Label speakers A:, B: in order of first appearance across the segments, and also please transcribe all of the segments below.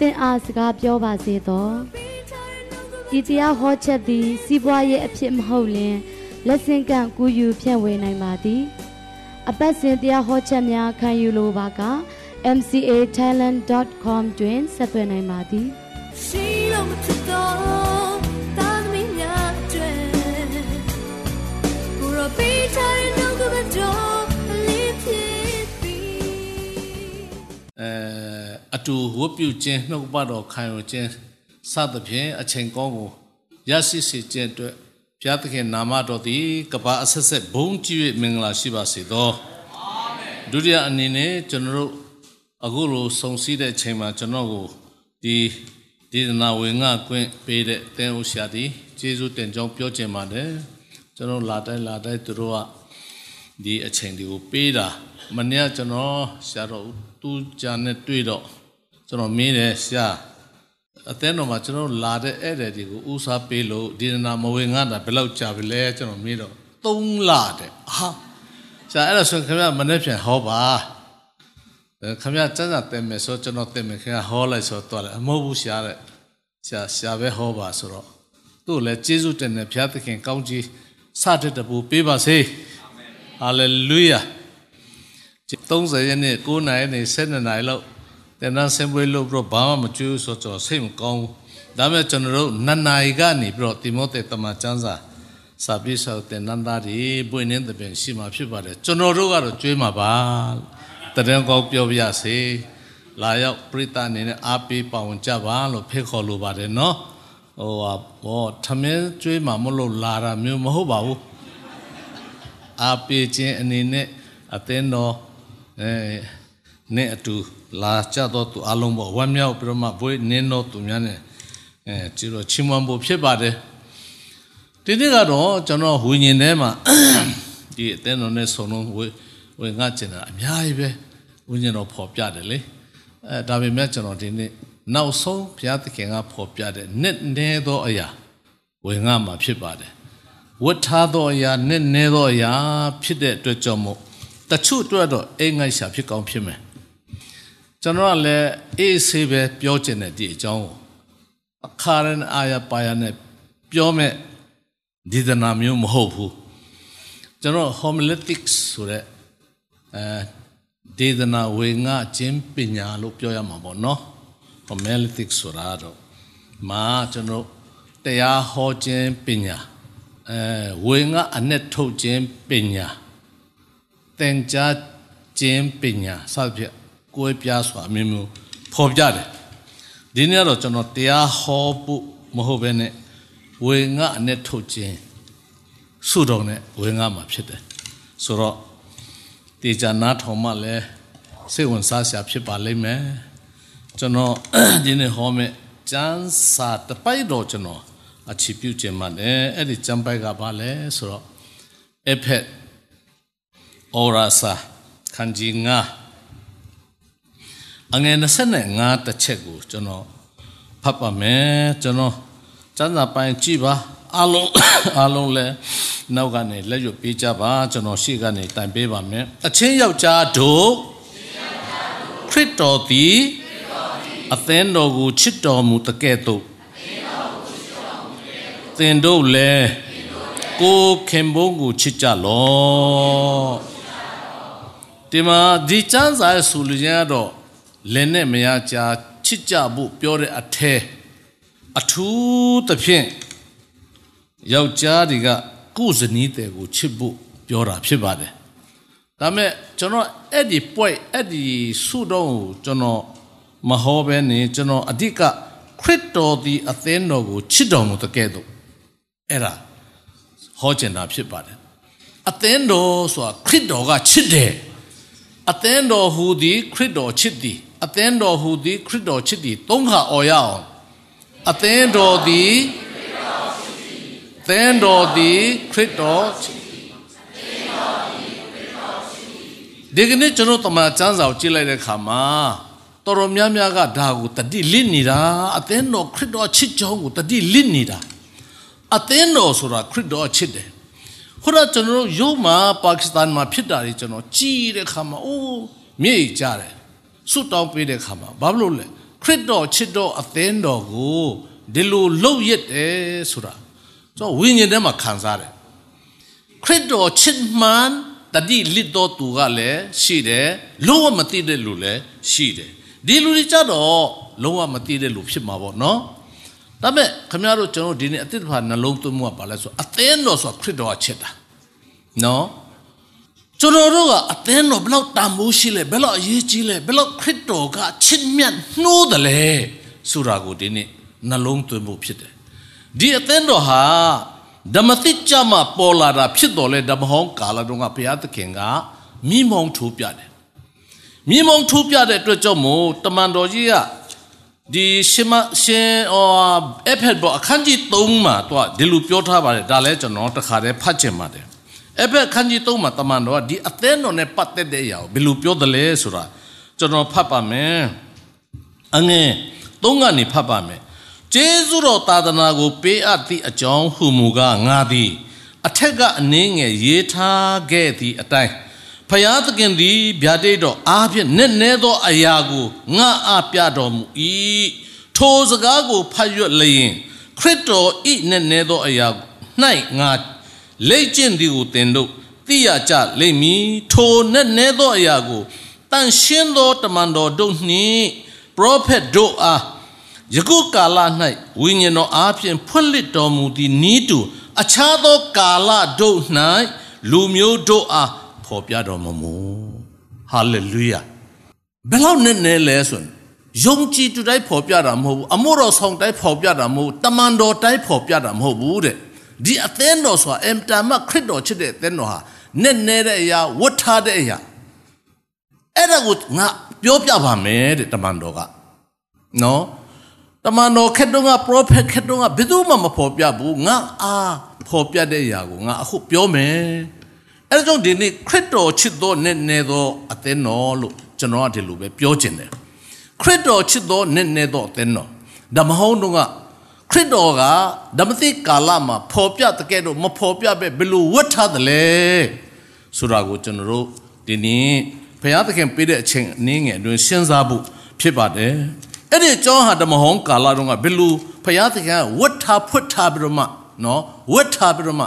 A: သင်အားစကားပြောပါစေသောဤတရားဟောချက်သည် စီးပွားရေးအဖြစ်မဟုတ်လျင်လက်ဆင့်ကန့်ကူးယူဖြန့်ဝေနိုင်ပါသည် အပတ်စဉ်တရားဟောချက်များခံယူလိုပါက mcatalent.com တွင်ဆက်သွယ်နိုင်ပါသည်
B: ရှိလို့မဖြစ်တော့တာသ မီးများတွေဘုရောပေးချင်နှုတ်ကပတ်တော်လေးဖြစ်ပြီး
C: အဲအတူဝတ်ပြုခြင်းနှုတ်ပတ်တော်ခံယူခြင်းစသဖြင့်အချိန်ကောင်းကိုရရှိစေခြင်းအတွက်ဘုရားသခင်နာမတော်သည်ကပ္ပအဆက်ဆက်ဘုန်းကြီး၍မင်္ဂလာရှိပါစေသောဒုတိယအနေနဲ့ကျွန်တော်တို့အခုလိုစုံစည်းတဲ့အချိန်မှာကျွန်တော်ကိုဒီဒီနာဝင်ငါကွင့်ပေးတဲ့တင်းဦးရှာသည်ကျေးဇူးတင်ကြောင်းပြောချင်ပါတယ်ကျွန်တော်လာတိုင်းလာတိုင်းသူတို့ကဒီအချိန်တွေကိုပေးတာ မနေ့ကကျွန်တော်ရှာတော့သူကြာနဲ့တွေ့တော့ကျွန်တော်မင်းတယ်ရှာအသင်းတော်မှာကျွန်တော်လာတဲ့ဧည့်သည်တွေကိုဥစားပေးလို့ဒီနာမဝင်ငါတာဘယ်လောက်ကြာပြီလဲကျွန်တော်မင်းတော့3လတဲ့ဟာရှာအဲ့ဒါဆိုခင်ဗျမနေ့ပြန်ဟောပါအဲခင်ဗျစမ်းစာတင်မယ်ဆိုကျွန်တော်တင်မယ်ခင်ဗျဟောလိုက်ဆိုတော့လေအမဟုတ်ဘူးရှာတဲ့ရှာရှာပဲဟောပါဆိုတော့သူ့လည်းကျေးဇူးတင်တယ်ဘုရားသခင်ကောင်းကြီးစတဲ့တပူပေးပါစေဟာလေလုယာ 30ရက်နေ့9နိုင်နေ့7နိုင်လောက်တင်နန်းဆင်ပွဲလို့ပြီးတော့ဘာမှမကြွေးဆိုတော့စိတ်မကောင်းဘူးဒါပေမဲ့ကျွန်တော်တို့နတ်နိုင်ကနေပြီးတော့တိမောသေတမန်ကျမ်းစာစာပြည့်စုံတဲ့နန္တာတွေပွင့်နေတဲ့ပြင်ရှိမှာဖြစ်ပါတယ်ကျွန်တော်တို့ကတော့ကြွေးမှာပါတတဲ့ကောင်းပြောပြရစေလာရောက်ပြိတ္တအနေနဲ့အားပေးပါဝင်ကြပါလို့ဖိတ်ခေါ်လိုပါတယ်နော်ဟိုဟာဘောထမင်းကြွေးမှာမလို့လာတာမျိုးမဟုတ်ပါဘူးအားပေးခြင်းအနေနဲ့အသင်းတော် အဲနဲ့အတူလာကြတော့သူအလုံးပေါ်ဝမ်းမြောက်ပြီးတော့မှဘွေးနင်းတော်သူများနဲ့အဲကျတော့ချီးမွမ်းဖို့ဖြစ်ပါတယ်ဒီနေ့ကတော့ကျွန်တော်ဝိညာဉ်ထဲမှာဒီအသင်းတော်နဲ့ဆုံလုံးဝေဝေငါကျင်တာအများကြီးပဲဝိညာဉ်တော်ဖော်ပြတယ်လေအဲဒါပေမဲ့ကျွန်တော်ဒီနေ့နောက်ဆုံးဘုရားသခင်ကဖော်ပြတဲ့နှစ်နေသောအရာဝေငါမှာဖြစ်ပါတယ်ဝတ်ထားသောအရာနဲ့နေသောအရာဖြစ်တဲ့အတွက်ကြောင့်မို့ တချို့အတွက်တော့အိမ်ငိုက်ရှာဖြစ်ကောင်းဖြစ်မယ်ကျွန်တော်ကလည်းအေးဆေးပဲပြောချင်တဲ့ဒီအကြောင်းကိုအခါရန်အာရပါရနဲ့ပြောမဲ့ဒီဒနာမျိုးမဟုတ်ဘူးကျွန်တော် homiletics ဆိုတဲ့အဲဒေသနာဝေငါခြင်းပညာလို့ပြောရမှာပေါ့နော် homiletics ဆိုတာတော့မာကျွန်တော်တရားဟောခြင်းပညာအဲဝေငါအနဲ့ထုတ်ခြင်းပညာ သင်ကြားခြင်းပညာစသဖြင့်ကိုယ်ပြားစွာအမျိုးမျိုးဖော်ပြတယ်ဒီနေ့တော့ကျွန်တော်တရားဟောဖို့မဟုတ်ဘဲနဲ့ဝေငါအနဲ့ထုတ်ခြင်းဆုတော်နဲ့ဝေငါမှာဖြစ်တယ်ဆိုတော့တေချာနာထောင်မှလည်းစိတ်ဝင်စားစရာဖြစ်ပါလိမ့်မယ်ကျွန်တော်ဒီနေ့ဟောမယ့်ကျမ်းစာတစ်ပိုက်တော့ကျွန်တော်အချီပြုခြင်းမှလည်းအဲ့ဒီကျမ်းပိုက်ကဘာလဲဆိုတော့အဖက် ဩရာစာခန်းကြီးငါအငယ်25တစ်ချက်ကိုကျွန်တော်ဖတ်ပါမယ်ကျွန်တော်ကျမ်းစာပိုင်းကြည့်ပါအားလုံးအားလုံးလည်းနောက်ကနေလက်ရွတ်ပေးကြပါကျွန်တော်ရှေ့ကနေတိုင်ပေးပါမယ်အချင်းယောက်ျားတို့ခရစ်တော်သည်အသင်းတော်ကိုချစ်တော်မူတကဲ့သို့သင်တို့လည်းကိုယ်ခင်ဘုန်းကိုချစ်ကြလော့ ဒီမှာဒီကျမ်းစာရဲ့ဆိုလိုချင်ကတော့လည်းနဲ့မရကြာချစ်ကြဖို့ပြောတဲ့အထဲအထူးသဖြင့်ယောက်ျားတွေကကိုယ်ဇနီးတွေကိုချစ်ဖို့ပြောတာဖြစ်ပါတယ်ဒါမဲ့ကျွန်တော်အဲ့ဒီပွဲအဲ့ဒီဆုတော့ကိုကျွန်တော်မဟောဘဲနေကျွန်တော်အဓိကခရစ်တော်ဒီအသင်းတော်ကိုချစ်တော်မူတဲ့ကဲ့သို့အဲ့ဒါဟောကျင်တာဖြစ်ပါတယ်အသင်းတော်ဆိုတာခရစ်တော်ကချစ်တယ် အသင်းတော်ဟူသည်ခရစ်တော်ချစ်သည်အသင်းတော်ဟူသည်ခရစ်တော်ချစ်သည်သုံးခါអော်ရအောင်အသင်းတော်သည်သင်းတော်သည်ခရစ်တော်ဒီကနေ့ကျွန်တော်တမန်ကျမ်းစာကိုကြည့်လိုက်တဲ့အခါမှာတော်တော်များများကဒါကိုတတိလစ်နေတာအသင်းတော်ခရစ်တော်ချစ်ကြောင်းကိုတတိလစ်နေတာအသင်းတော်ဆိုတာခရစ်တော်ချစ်တယ် ခုနကျွန်တော်ရုပ်မှာပါကစ္စတန်မှာဖြစ်တာတွေကျွန်တော်ကြည့်တဲ့အခါမှာအိုးမြေကြတယ်ဆွတ်တောင်းပေးတဲ့အခါမှာဘာလို့လဲခရစ်တော်ချစ်တော်အသင်းတော်ကိုဒီလိုလှုပ်ရက်တယ်ဆိုတာကျွန်တော်ဝိညာဉ်ထဲမှာခံစားတယ်ခရစ်တော်ချစ်မှန်တတိလစ်တော်သူကလည်းရှိတယ်လုံးဝမသိတဲ့လူလည်းရှိတယ်ဒီလူတွေကြတော့လုံးဝမသိတဲ့လူဖြစ်မှာပေါ့နော် ဒါပေမဲ့ခင်ဗျားတို့ကျွန်တော်ဒီနေ့အတိတ်ဘာနှလုံးသွင်းမှုကဘာလဲဆိုအသင်းတော်ဆိုခရစ်တော်ကချစ်တာနော်ကျွန်တော်တို့ကအသင်းတော်ဘယ်လောက်တန်ဖိုးရှိလဲဘယ်လောက်အရေးကြီးလဲဘယ်လောက်ခရစ်တော်ကချစ်မြတ်နှိုးတယ်လဲဆိုတာကိုဒီနေ့နှလုံးသွင်းဖို့ဖြစ်တယ်ဒီအသင်းတော်ဟာဓမ္မသစ်ကြမှာပေါ်လာတာဖြစ်တော်လဲဓမ္မဟောင်းကာလတုန်းကဘုရားသခင်ကမိမောင်းထိုးပြတယ်မိမောင်းထိုးပြတဲ့အတွက်ကြောင့်မို့တမန်တော်ကြီးက ဒီရှင်မရှင်အော်အဖက်ဘောအခန်းကြီး3မှာသူကဒီလိုပြောထားပါတယ်ဒါလည်းကျွန်တော်တခါတည်းဖတ်ချင်ပါတယ်အဖက်အခန်းကြီး3မှာတမန်တော်ကဒီအသင်းတော်နဲ့ပတ်သက်တဲ့အရာကိုဘယ်လိုပြောတယ်လဲဆိုတာကျွန်တော်ဖတ်ပါမယ်အငယ်3ကနေဖတ်ပါမယ်ကျေးဇူးတော်သာသနာကို ပေးအပ်သည့်အကြောင်းဟုမူကားငါသည် အထက်ကအနည်းငယ်ရေးထားခဲ့သည့်အတိုင်း ဖယားသခင်သည်ဗျာဒိတ်တော်အားဖြင့်နက်နဲသောအရာကိုငါအားပြတော်မူ၏ထိုစကားကိုဖတ်ရွက်လျင်ခရစ်တော်ဤနက်နဲသောအရာ၌ငါလိတ်ကျင့်သည်ကိုသင်တို့သိရကြလိမ့်မည်ထိုနက်နဲသောအရာကိုတန်ရှင်းသောတမန်တော်တို့နှင့်ပရောဖက်တို့အားယခုကာလ၌ဝိညာဉ်တော်အားဖြင့်ဖွင့်လှစ်တော်မူသည့်ဤတူအခြားသောကာလတို့၌လူမျိုးတို့အား ဖော်ပြတော်မမူဟာလေလုယာဘယ်လောက်နဲ့နဲ့လဲဆိုရင်ယုံကြည်သူတိုင်းဖော်ပြတာမဟုတ်ဘူးအမို့တော်ဆောင်တိုင်းဖော်ပြတာမဟုတ်ဘူးတမန်တော်တိုင်းဖော်ပြတာမဟုတ်ဘူးတဲ့ဒီအသင်းတော်ဆိုတာအမ်တာမခရစ်တော်ချစ်တဲ့အသင်းတော်ဟာနဲ့နဲ့တဲ့အရာဝတ်ထားတဲ့အရာအဲ့ဒါကိုငါပြောပြပါမယ်တဲ့တမန်တော်ကနော်တမန်တော်ခက်တော့ကပရောဖက်ခက်တော့ကဘယ်သူမှမဖော်ပြဘူးငါအားဖော်ပြတဲ့အရာကိုငါအခုပြောမယ် အဲဒါကြောင့်ဒီနေ့ခရစ်တော်ချစ်သောနဲ့နဲ့သောအသင်းတော်လို့ကျွန်တော်ကဒီလိုပဲပြောချင်တယ်ခရစ်တော်ချစ်သောနဲ့နဲ့သောအသင်းတော်ဓမ္မဟောင်းတို့ကခရစ်တော်ကဓမ္မတိကာလမှာဖော်ပြတဲ့ကဲတော့မဖော်ပြပဲဘယ်လိုဝတ်ထားတယ်လဲဆိုတာကိုကျွန်တော်တို့ဒီနေ့ဘုရားသခင်ပေးတဲ့အချိန်အနည်းငယ်အတွင်းစဉ်းစားဖို့ဖြစ်ပါတယ်အဲ့ဒီအကြောင်းဟာဓမ္မဟောင်းကာလတုန်းကဘယ်လိုဘုရားသခင်ကဝတ်ထားဖွတ်ထားပြီးတော့မှနော်ဝတ်ထားပြီးတော့မှ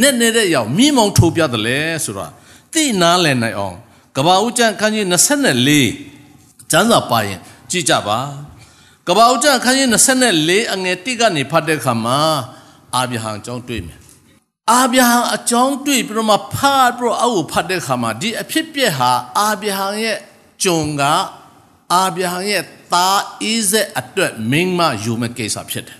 C: နဲ့နေတဲ့ရောက်မိမောင်ထိုးပြတယ်လဲဆိုတာသိနာလဲနိုင်အောင်ကဘာဦးကျန်ခန်းကြီး24ကျမ်းစာပါရင်ကြည့်ကြပါကဘာဦးကျန်ခန်းကြီး24အငယ်1ကနေဖတ်တဲ့အခါမှာအာဗြဟံအကြောင်းတွေ့မယ်အာဗြဟံအကြောင်းတွေ့ပြီးတော့မှဖတ်ပြီးတော့အောက်ကိုဖတ်တဲ့အခါမှာဒီအဖြစ်ပြက်ဟာအာဗြဟံရဲ့ဂျုံကအာဗြဟံရဲ့သားဣဇက်အတွက်မင်းမယူမဲ့ကိစ္စဖြစ်တယ်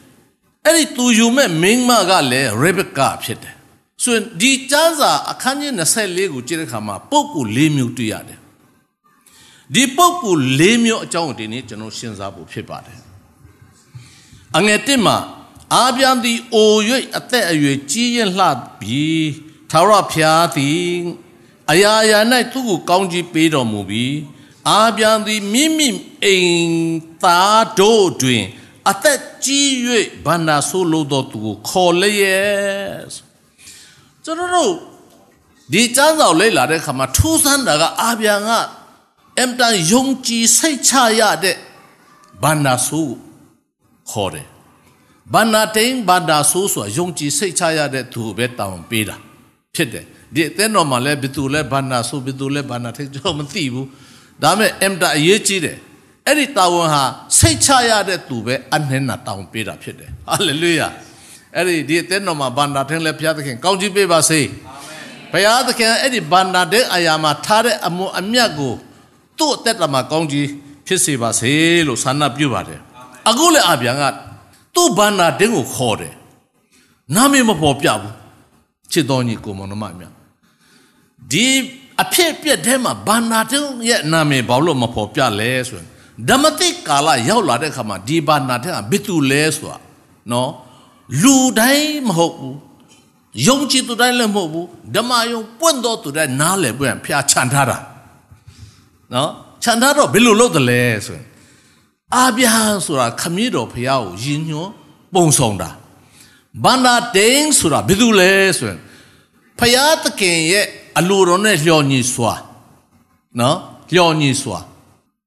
C: အဲ့ဒီသူယူမဲ့မင်းမကလည်းရေဘကာဖြစ်တယ် ဆိုရင်ဒီကျမ်းစာအခန်းကြီး24ကိုကြည့်တဲ့အခါမှာပုပ်ကူ၄မျိုးတွေ့ရတယ်ဒီပုပ်ကူ၄မျိုးအကြောင်းဒီနေ့ကျွန်တော်ရှင်းစားဖို့ဖြစ်ပါတယ်အငယ်တစ်မှာအာပြန်သည်အို၍အသက်အရွယ်ကြီးရင်လှပြီးသာရဖျားသည်အရာရာ၌သူ့ကိုကောင်းကြီးပေးတော်မူပြီးအာပြန်သည်မိမိအိမ်သားတို့တွင် အသက်ကြီး၍ဗန္နာဆိုးလို့တော်သူကိုခေါ်လျက် ကျွန်တော်တို့ဒီကျမ်းစာလေ့လာတဲ့ခါမှာထူးဆန်းတာကအာပြန်ကအမ်တန်ယုံကြည်စိတ်ချရတဲ့ဗန္နာဆိုးခေါ်တယ်ဗန္နာတိန်ဗန္နာဆိုးဆိုတာယုံကြည်စိတ်ချရတဲ့သူပဲတောင်းပေးတာဖြစ်တယ်ဒီအသင်းတော်မှာလည်းဘယ်သူလဲဗန္နာဆိုးဘယ်သူလဲဗန္နာထိတ်ကျွန်တော်မသိဘူးဒါမဲ့အမ်တာအရေးကြီးတယ်အဲ့ဒီတာဝန်ဟာစိတ်ချရတဲ့သူပဲအနှင်းနာတောင်းပေးတာဖြစ်တယ်ဟာလေလုယာ အဲ့ဒီဒီအသင်းတော်မှာဗန္နာထင်းလဲဘုရားသခင်ကောင်းချီးပေးပါစေဘုရားသခင်အဲ့ဒီဗန္နာတဲ့အရာမှာထားတဲ့အမှုအမြတ်ကိုသူ့အသက်တာမှာကောင်းချီးဖြစ်စေပါစေလို့ဆန္ဒပြုပါတယ်အခုလည်းအပြန်ကသူ့ဗန္နာတင်းကိုခေါ်တယ်နာမည်မပေါ်ပြဘူးချစ်တော်ညီကိုမနမမြဒီအဖြစ်အပျက်ထဲမှာဘာနာတုံးရဲ့နာမည်ဘာလို့မဖော်ပြလဲဆိုရင်ဓမ္မတိကာလရောက်လာတဲ့အခါမှာဒီဘာနာတဲ့ကဘယ်သူလဲဆိုတာနော် လူတိုင်းမဟုတ်ဘူးယုံကြည်သူတိုင်းလည်းမဟုတ်ဘူးဓမ္မယုံပွင့်တော်သူတိုင်းနားလည်ပွင့်ဖျားခြံထားတာနော်ခြံထားတော့ဘယ်လိုလုပ်တယ်လဲဆိုရင်အာဗျာဆိုတာခမည်းတော်ဖျားကိုယဉ်ညွန်းပုံဆောင်တာဘန္နာတင်းဆိုတာဘယ်သူလဲဆိုရင်ဖျားသခင်ရဲ့အလိုတော်နဲ့လျော်ညီစွာနော်လျော်ညီစွာ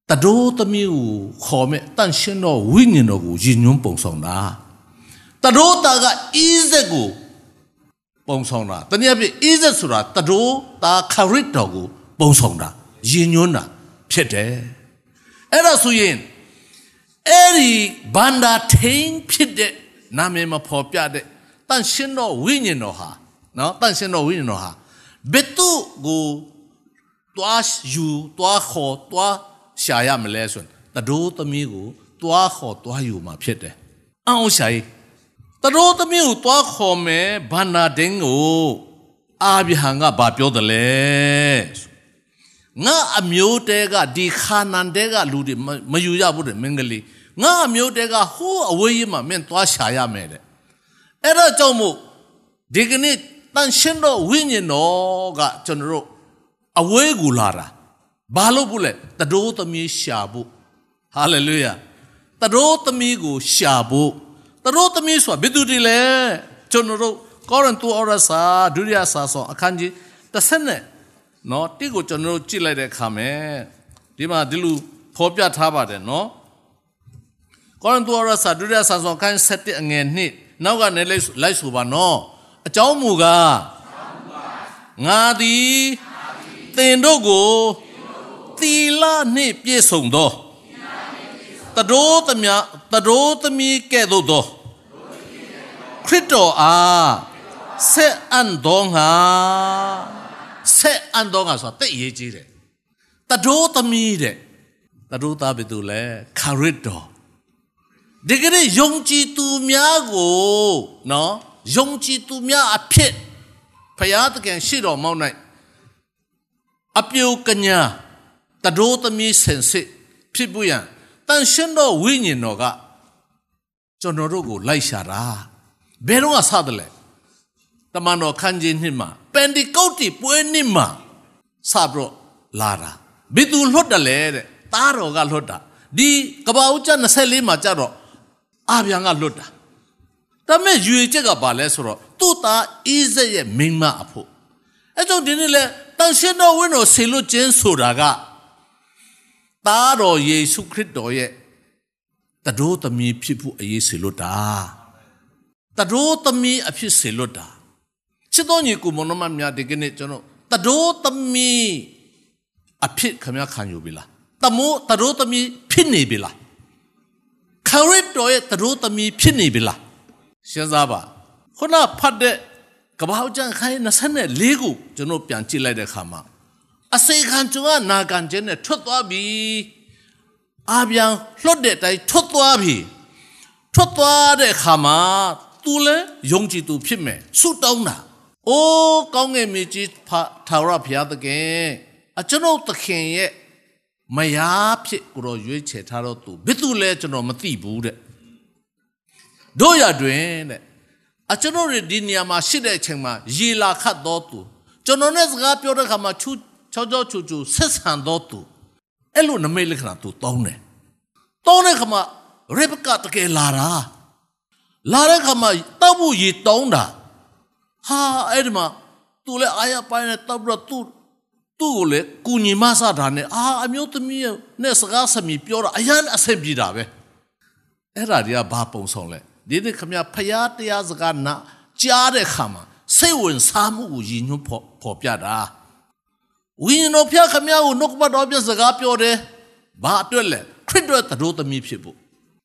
C: တတိုးသမီးကိုခေါ်မဲ့တန့်ရှင်းတော်ဝိညာဉ်တော်ကိုယဉ်ညွန်းပုံဆောင်တာ တတိုးသားကဣဇက်ကိုပုံဆောင်တာတနည်းအားဖြင့်ဣဇက်ဆိုတာတတိုးသားခရစ်တော်ကိုပုံဆောင်တာယဉ်ညွန်းတာဖြစ်တယ်အဲ့ဒါဆိုရင်အဲ့ဒီဘန္တာထိန်ဖြစ်တဲ့နာမည်မဖော်ပြတဲ့တန့်ရှင်းတော်ဝိညာဉ်တော်ဟာနော်တန့်ရှင်းတော်ဝိညာဉ်တော်ဟာဘယ်သူကိုတွားယူတွားခေါ်တွားရှာရမလဲဆိုရင်တတိုးသမီးကိုတွားခေါ်တွားယူမှာဖြစ်တယ်အအောင်ရှာရေး တတိုးသမီးကိုတွားခေါ်မယ်ဘာနာဒင်းကိုအာဗြဟံကဘာပြောတယ်လဲငါအမျိုးတဲကဒီခါနန်တဲကလူတွေမယူရဘူးတဲ့မင်္ဂလိငါအမျိုးတဲကဟိုးအဝေးကြီးမှာမင်းတွားရှာရမယ်တဲ့အဲ့တော့ကြောင့်မို့ဒီကနေ့တန်ရှင်းတော့ဝိညာဉ်တော်ကကျွန်တော်တို့အဝေးကူလာတာဘာလို့ဘူးလဲတတိုးသမီးရှာဖို့ဟာလေလုယာတတိုးသမီးကိုရှာဖို့ တတိုးသမီးဆိုတာဘယ်သူတွေလဲကျွန်တော်တို့ကောရိန္သုဩရစာဒုတိယစာဆောင်အခန်းကြီး30နဲ့နော်တိကိုကျွန်တော်တို့ကြည့်လိုက်တဲ့အခါမှာဒီမှာဒီလိုဖော်ပြထားပါတယ်နော်ကောရိန္သုဩရစာဒုတိယစာဆောင်အခန်း7အငယ်2နောက်ကနေလိုက်လိုက်ဆိုပါနော်အကြောင်းမူကားငါသည်သင်တို့ကိုသီလနှင့်ပြည့်စုံသောတတိုးသမီးတတိုးသမီးကဲ့သို့သော ခရစ်တော်အားဆက်အန်တော်ငါဆက်အန်တော်ငါဆိုတာတိတ်ရေးကြီးတယ်တတိုးသမီးတဲ့တတိုးသားဘယ်သူလဲခရစ်တော်ဒီကနေ့ယုံကြည်သူများကိုနော်ယုံကြည်သူများအဖြစ်ဖယားတကယ်ရှိတော်မောင်း၌အပြုကညာတတိုးသမီးဆင်စစ်ဖြစ်ပွရန်တန်ရှင်းသောဝိညာဉ်တော်ကကျွန်တော်တို့ကိုလိုက်ရှာတာ ဘယ်တော့ကစတယ်လဲတမန်တော်ခန်းကြီးနှစ်မှာပန်ဒီကုတ်တီပွဲနှစ်မှာစပြီးတော့လာတာဘယ်သူလွတ်တယ်လဲတဲ့တားတော်ကလွတ်တာဒီကဘာဦးကျ24မှာကြတော့အာဗျံကလွတ်တာဒါပေမဲ့ယူရချက်ကဘာလဲဆိုတော့သူ့သားအိဇက်ရဲ့မိန်းမအဖို့အဲကြောင့်ဒီနေ့လဲတန်ရှင်းတော်ဝင်းတော်ဆေလွတ်ခြင်းဆိုတာကသားတော်ယေရှုခရစ်တော်ရဲ့တတိုးသမီးဖြစ်ဖို့အရေးဆေလွတ်တာ တတိုးသမီးအဖြစ်ဆေလွတ်တာချစ်တော်ညီကိုမနမများဒီကနေ့ကျွန်တော်တတိုးသမီးအဖြစ်ခမခံယူပြီလားတမိုးတတိုးသမီးဖြစ်နေပြီလားခရစ်တော်ရဲ့တတိုးသမီးဖြစ်နေပြီလားရှင်းစားပါခုနဖတ်တဲ့ကပောက်ကျန်ခိုင်း24ခုကျွန်တော်ပြန်ကြည့်လိုက်တဲ့အခါမှာအစေခံကျုံကနာကန်ကျင်းနဲ့ထွက်သွားပြီအာပြန်လွတ်တဲ့အတိုင်းထွက်သွားပြီထွက်သွားတဲ့အခါမှာ သူလည်းယုံကြည်သူဖြစ်မယ်ဆုတောင်းတာအိုးကောင်းငယ်မြေကြီးထာဝရဘုရားသခင်အကျွန်ုပ်သခင်ရဲ့မယားဖြစ်ကိုတော့ရွေးချယ်ထားတော့သူဘယ်သူလဲကျွန်တော်မသိဘူးတဲ့တို့ရတွင်တဲ့အကျွန်တော်တို့ဒီနေရာမှာရှိတဲ့အချိန်မှာရေလာခတ်တော်သူကျွန်တော်နဲ့စကားပြောတဲ့ခါမှာချူချောချောချူချူဆက်ဆံတော်သူအဲ့လိုနမိတ်လက္ခဏာသူတောင်းတယ်တောင်းတဲ့ခါမှာရေဘကတကယ်လာတာ လာတဲ့ခါမှာတောက်ဖို့ရေတောင်းတာဟာအဲ့ဒီမှာသူလည်းအာရပိုင်းနဲ့တောက်ပြီးတော့သူသူ့ကိုလေကုညီမဆတာနဲ့အာအမျိုးသမီးနဲ့စကားဆမီပြောတာအရန်အဆင်ပြေတာပဲအဲ့ဒါတွေကဘာပုံဆောင်လဲဒီနေ့ခမဖျားတရားစကားနာကြားတဲ့ခါမှာစိတ်ဝင်စားမှုကိုရည်ညွှန်းဖော်ဖော်ပြတာဝိညာဉ်တော်ဖျားခမကိုနှုတ်ကပတ်တော်ပြစကားပြောတယ်ဘာအတွက်လဲခရစ်တော်တရိုးသမီးဖြစ်ဖို့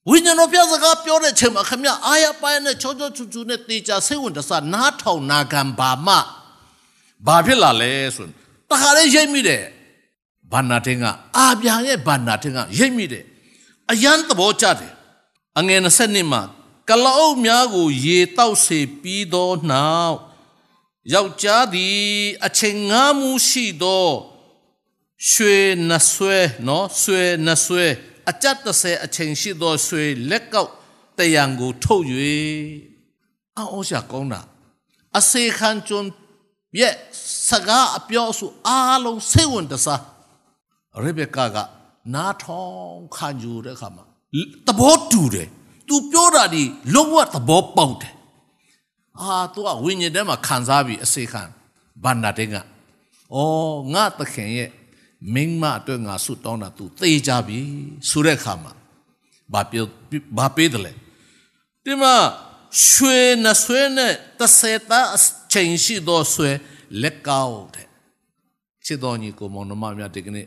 C: ဝိညာဉ်တော်ဖျားစကားပြောတဲ့ချိန်မှာခမအာရပိုင်းနဲ့ချောချောချူချူနဲ့တေချာစိတ်ဝင်တစားနားထောင်နာခံပါမှဘာဖြစ်လာလဲဆိုရင်တခါလေးရိပ်မိတယ်ဘာနာတင်ကအာပြန်ရဲ့ဘာနာတင်ကရိပ်မိတယ်အယံသဘောကျတယ်အငယ်20နှစ်မှာကလောအုပ်များကို ရေတောက်စေပြီးသောနောက်ယောက်ျားသည်အချိန်ငားမှုရှိသောရွှေနှဆွဲနော်ဆွဲနှဆွဲ အကြက်30အချိန်ရှိသောဆွေလက်ကောက်တယံကိုထုတ်၍အော်ရှာကောင်းတာအစေခံကျွန်းရဲ့စကားအပြောအဆိုအားလုံးစိတ်ဝင်တစားရေဘကာကနားထောင်ခံယူတဲ့အခါမှာသဘောတူတယ်သူပြောတာဒီလုံးဝသဘောပေါက်တယ်အာသူကဝိညာဉ်ထဲမှာခံစားပြီးအစေခံဘန္နာတဲ့ကအော်ငါတခင်ရဲ့ မင်းမအတွက်ငါဆုတောင်းတာ तू သေကြပြီဆိုတဲ့အခါမှာဘာပြောဘာပေးတယ်လဲဒီမှာရွှေနဲ့ဆွဲနဲ့တဆေတာအချိန်ရှိသောဆွဲလက်ကောက်တဲ့ချစ်တော်ညီကိုမောင်နှမများဒီကနေ့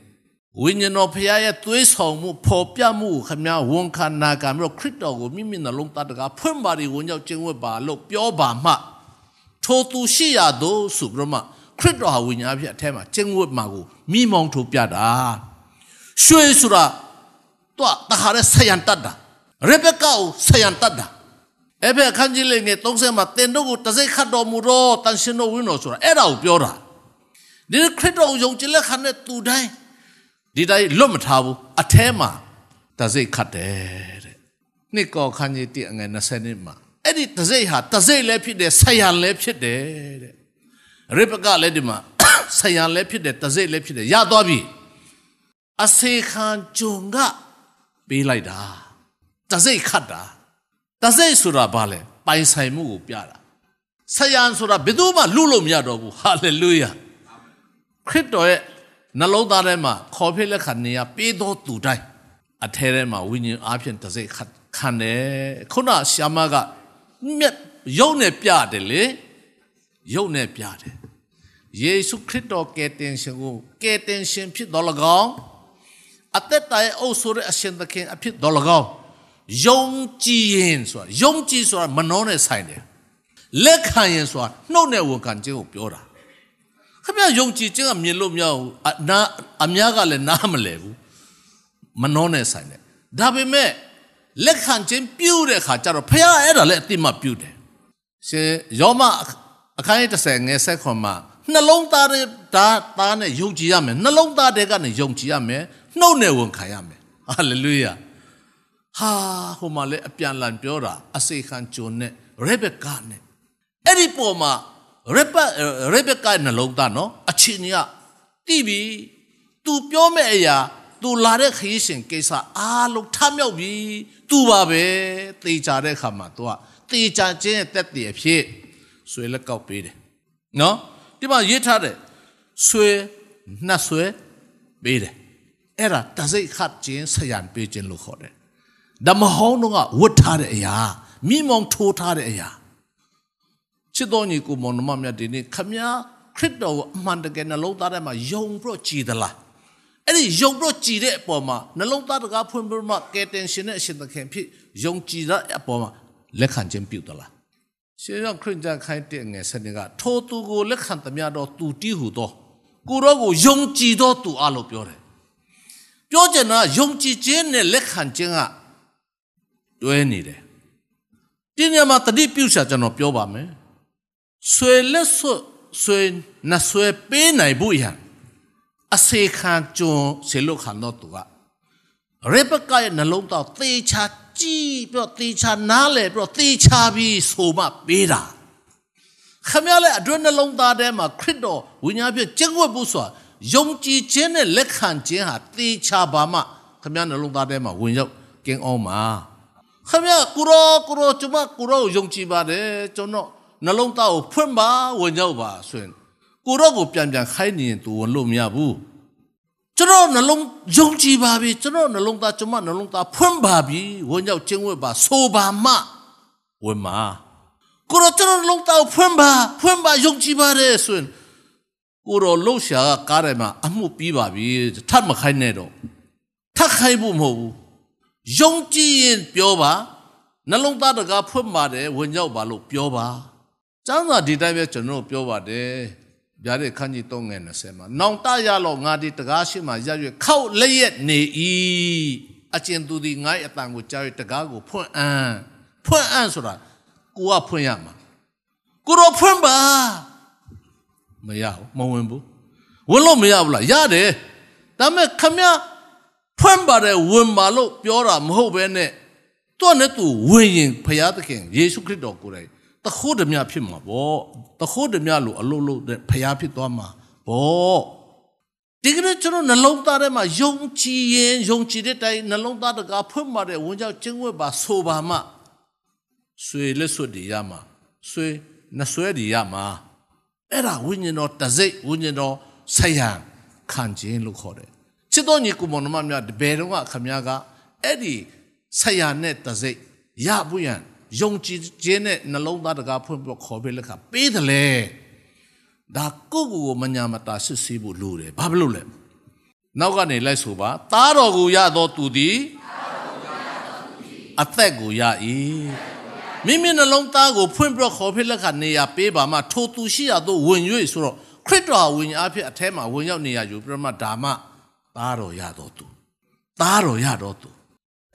C: ဝိညာဉ်တော်ဖခင်ရဲ့သွေးဆောင်မှုပေါ်ပြမှုခမဝန်ခံနာကမျိုးခရစ်တော်ကိုမိမိနှလုံးသားတကားဖွင့်ပါရီဝင်ရောက်ကျင့်ဝတ်ပါလို့ပြောပါမှထိုသူရှိရသောဆိုပြီးတော့မှ ခရစ်တော်ဟာဝိညာဉ်အဖြစ်အထဲမှာကျင့်ဝတ်မှာကိုမိမောင်းထိုးပြတာရွှေဆိုတာတော့တခါရဲဆယံတတ်တာရေဘက်ကာကိုဆယံတတ်တာအဲ့ဘက်အခန်းကြီးလေးငယ်30မှာတင်တို့ကိုတစိတ်ခတ်တော်မူတော့တန်ရှင်တော်ဝင်းတော်ဆိုတာအဲ့ဒါကိုပြောတာဒီခရစ်တော်ကိုယုံကြည်လက်ခံတဲ့သူတိုင်းဒီတိုင်းလွတ်မထားဘူးအแทမှာတစိတ်ခတ်တယ်တဲ့နှစ်ကောခန်းကြီးတည့်အငယ်20နှစ်မှာအဲ့ဒီတစိတ်ဟာတစိတ်လည်းဖြစ်တယ်ဆယံလည်းဖြစ်တယ်တဲ့ ရေပကလည်းဒီမှာဆယံလည်းဖြစ်တယ်တစိတ်လည်းဖြစ်တယ်ရသွားပြီအစေခံဂျုံကပေးလိုက်တာတစိတ်ခတ်တာတစိတ်ဆိုတာဘာလဲပိုင်ဆိုင်မှုကိုပြတာဆယံဆိုတာဘယ်သူမှလူလို့မရတော့ဘူးဟာလေလုယာခရစ်တော်ရဲ့နှလုံးသားထဲမှာခေါ်ဖိလက်ခံနေရပေးသောသူတိုင်းအထဲထဲမှာဝိညာဉ်အားဖြင့်တစိတ်ခံတယ်ခုနရှာမကမြက်ရုပ်နဲ့ပြတယ်လေ ရုပ်နဲ့ပြတယ်ယေရှုခရစ်တော်ကယ်တင်ရှင်ကိုကယ်တင်ရှင်ဖြစ်တော်၎င်းအသက်တိုင်အုပ်ဆိုတဲ့အရှင်သခင်အဖြစ်တော်၎င်းယုံကြည်ရင်ဆိုတာယုံကြည်ဆိုတာမနှောနဲ့ဆိုင်တယ်လက်ခံရင်ဆိုတာနှုတ်နဲ့ဝန်ခံခြင်းကိုပြောတာခင်ဗျယုံကြည်ခြင်းကမြင်လို့မရဘူးအနာအများကလည်းနားမလဲဘူးမနှောနဲ့ဆိုင်တယ်ဒါပေမဲ့လက်ခံခြင်းပြုတဲ့အခါကျတော့ဖခင်အဲ့ဒါလည်းအတိမပြုတယ်ရှင်ယောမ အခန်းကြီး30ငယ်ဆက်ခွန်မှာနှလုံးသားတဲ့ဒါသားနဲ့ယုံကြည်ရမယ်နှလုံးသားတဲ့ကနေယုံကြည်ရမယ်နှုတ်နဲ့ဝန်ခံရမယ်ဟာလေလုယာဟာဟိုမှာလည်းအပြန်လန်ပြောတာအစေခံဂျွန်နဲ့ရေဘက်ကာနဲ့အဲ့ဒီပေါ်မှာရေဘက်ရေဘက်ကာနှလုံးသားနော်အချင်းကြီးကတိပြီ तू ပြောမဲ့အရာ तू လာတဲ့ခရီးရှင်ကိစ္စအားလုံးထမြောက်ပြီ तू ပါပဲတေချာတဲ့ခါမှာ तू ကတေချာခြင်းရဲ့တက်တည်အဖြစ် ဆွေလက်ကောက်ပေးတယ်နော်ဒီမှာရေးထားတယ်ဆွေနှက်ဆွေပေးတယ်အဲ့ဒါတစိတ်ခတ်ခြင်းဆယံပေးခြင်းလို့ခေါ်တယ်ဓမ္မဟောင်းတို့ကဝတ်ထားတဲ့အရာမိမောင်ထိုးထားတဲ့အရာချစ်တော်ညီကိုမောင်နှမမြတ်ဒီနေ့ခမည်းခရစ်တော်ကိုအမှန်တကယ်နှလုံးသားထဲမှာယုံပြီးတော့ကြည်သလားအဲ့ဒီယုံပြီးတော့ကြည်တဲ့အပေါ်မှာနှလုံးသားတကားဖွင့်ပြီးမှကယ်တင်ရှင်တဲ့အရှင်သခင်ဖြစ်ယုံကြည်တဲ့အပေါ်မှာလက်ခံခြင်းပြုသလား ရှင်ရောက်ခရစ်ယာန်ခိုင်းတဲ့ငယ်စနစ်ကထိုသူကိုလက်ခံသမျှတော့သူတီးဟုသောကိုရောကိုယုံကြည်သောသူအလို့ပြောတယ်ပြောချင်တာယုံကြည်ခြင်းနဲ့လက်ခံခြင်းကတွဲနေတယ်ဒီညမှာတတိပြုရှာကျွန်တော်ပြောပါမယ်ဆွေလက်ဆွဆွေနဆွေပေးနိုင်ဘူးယံအစေခံကျွန်းဆေလုခံတော့သူက ရေပကရဲ့နှလုံးသားသေချာကြည့်ပြီးတော့သေချာနားလဲပြီးတော့သေချာပြီးဆိုမှပေးတာခမရလည်းအတွင်းနှလုံးသားထဲမှာခရစ်တော်ဝိညာဉ်ဖြစ်ကျင့်ဝတ်ဖို့ဆိုတာယုံကြည်ခြင်းနဲ့လက်ခံခြင်းဟာသေချာပါမှခမရနှလုံးသားထဲမှာဝင်ရောက်ကင်းအောင်ပါခမရကိုရောကိုရောကျွန်မကိုရောယုံကြည်ပါတယ်ကျွန်တော်နှလုံးသားကိုဖွင့်ပါဝင်ရောက်ပါဆိုရင်ကိုရောကိုပြန်ပြန်ခိုင်းနေရင် तू ဝင်လို့မရဘူး ကျွန်တော်နှလုံးယုံကြည်ပါပြီကျွန်တော်နှလုံးသားကျွန်မနှလုံးသားဖွင့်ပါပြီဝင်ရောက်ကျင့်ဝတ်ပါဆိုပါမှဝင်မှာကိုရောကျွန်တော်နှလုံးသားဖွင့်ပါဖွင့်ပါယုံကြည်ပါတယ်ဆိုရင်ကိုရောလှုပ်ရှားကကားထဲမှာအမှုပြီးပါပြီထပ်မခိုင်းနဲ့တော့ထပ်ခိုင်းဖို့မဟုတ်ဘူးယုံကြည်ရင်ပြောပါနှလုံးသားတကားဖွင့်ပါတယ်ဝင်ရောက်ပါလို့ပြောပါကျမ်းစာဒီတိုင်းပဲကျွန်တော်ပြောပါတယ် ဗျာတဲ့ခန်းကြီး3ငယ်20မှာနောင်တရလောငါဒီတကားရှိမှရရွခောက်လက်ရက်နေ၏အကျဉ်သူသည်ငါ့အတန်ကိုကြား၍တကားကိုဖွင့်အံ့ဖွင့်အံ့ဆိုတာကိုကဖွင့်ရမှာကိုတော့ဖွင့်ပါမရဘူးမဝင်ဘူးဝင်လို့မရဘူးလားရတယ်ဒါပေမဲ့ခမဖွင့်ပါတယ်ဝင်ပါလို့ပြောတာမဟုတ်ဘဲနဲ့သူ့နဲ့သူဝင်ရင်ဖရာသခင်ယေရှုခရစ်တော်ကိုယ်တိုင်တခိုးဓမြဖြစ်မှာပေါ့ တခိုးဓမြလို့အလုံးလုံးတဲ့ဖရာဖြစ်သွားမှာပေါ့ဒီကနေ့ကျွန်တော်နှလုံးသားထဲမှာယုံကြည်ရင်ယုံကြည်တဲ့တိုင်နှလုံးသားတကာဖွင့်ပါတယ်ဝင်ကြောက်ကျင့်ဝတ်ပါဆိုပါမှဆွေလက်စွပ်တွေရမှာဆွေနှဆွဲတွေရမှာအဲ့ဒါဝိညာဉ်တော်တစိတ်ဝိညာဉ်တော်ဆယံခံခြင်းလို့ခေါ်တယ်ချစ်တော်ညီကိုမောင်နှမများတပယ်တော့ကခမည်းကအဲ့ဒီဆယံနဲ့တစိတ်ရဖို့ရန် ယုံကြည်ခြင်းနဲ့နှလုံးသားတကာဖွင့်ပြီးခေါ်ပေးလက်ခပေးတယ်လေဒါကိုယ့်ကိုယ်ကိုမညာမတာစစ်ဆေးဖို့လိုတယ်ဘာဖြစ်လို့လဲနောက်ကနေလိုက်ဆိုပါသားတော်ကိုရသောသူသည်အသက်ကိုရ၏မိမိနှလုံးသားကိုဖွင့်ပြီးခေါ်ဖိလက်ခနေရပေးပါမှထိုသူရှိရသောဝင်၍ဆိုတော့ခရစ်တော်ဝင်အဖြစ်အแทမှာဝင်ရောက်နေရယူပြမဓမ္မသားတော်ရတော်သူသားတော်ရတော်သူ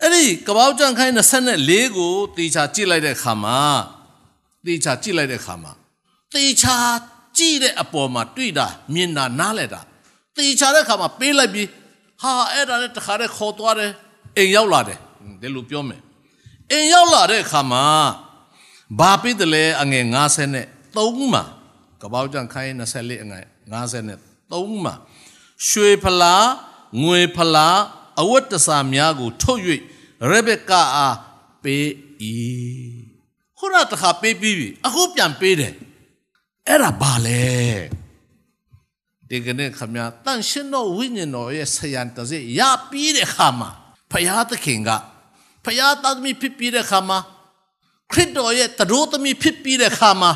C: အဲ့ဒီကပောက်ကြံခိုင်း24ကိုတေချာကြည့်လိုက်တဲ့ခါမှာတေချာကြည့်လိုက်တဲ့ခါမှာတေချာကြည့်တဲ့အပေါ်မှာတွေ့တာမြင်တာနားလဲတာတေချာတဲ့ခါမှာပေးလိုက်ပြီးဟာအဲ့ဒါနဲ့တခါတည်းခေါ်သွားတယ်အိမ်ရောက်လာတယ်ဒီလိုပြောမယ်အိမ်ရောက်လာတဲ့အခါမှာဘာဖြစ်တယ်လဲအငယ်90နဲ့3မှာကပောက်ကြံခိုင်း24အငယ်90နဲ့3မှာရွှေဖလားငွေဖလား အဝတ်တစာများကို ထုတ်၍ရေဘက်ကာအားပေး၏ခုနတခါပေးပြီးပြီအခုပြန်ပေးတယ်အဲ့ဒါဘာလဲဒီကနေ့ခမညာတန်ရှင်တော်ဝိညာဉ်တော်ရဲ့ဆယံတစေရပြီးတဲ့ခါမှာဖယားသခင်ကဖယားသားသမီးဖြစ်ပြီးတဲ့ခါမှာခရစ်တော်ရဲ့တရိုးသမီးဖြစ်ပြီးတဲ့ခါမှာ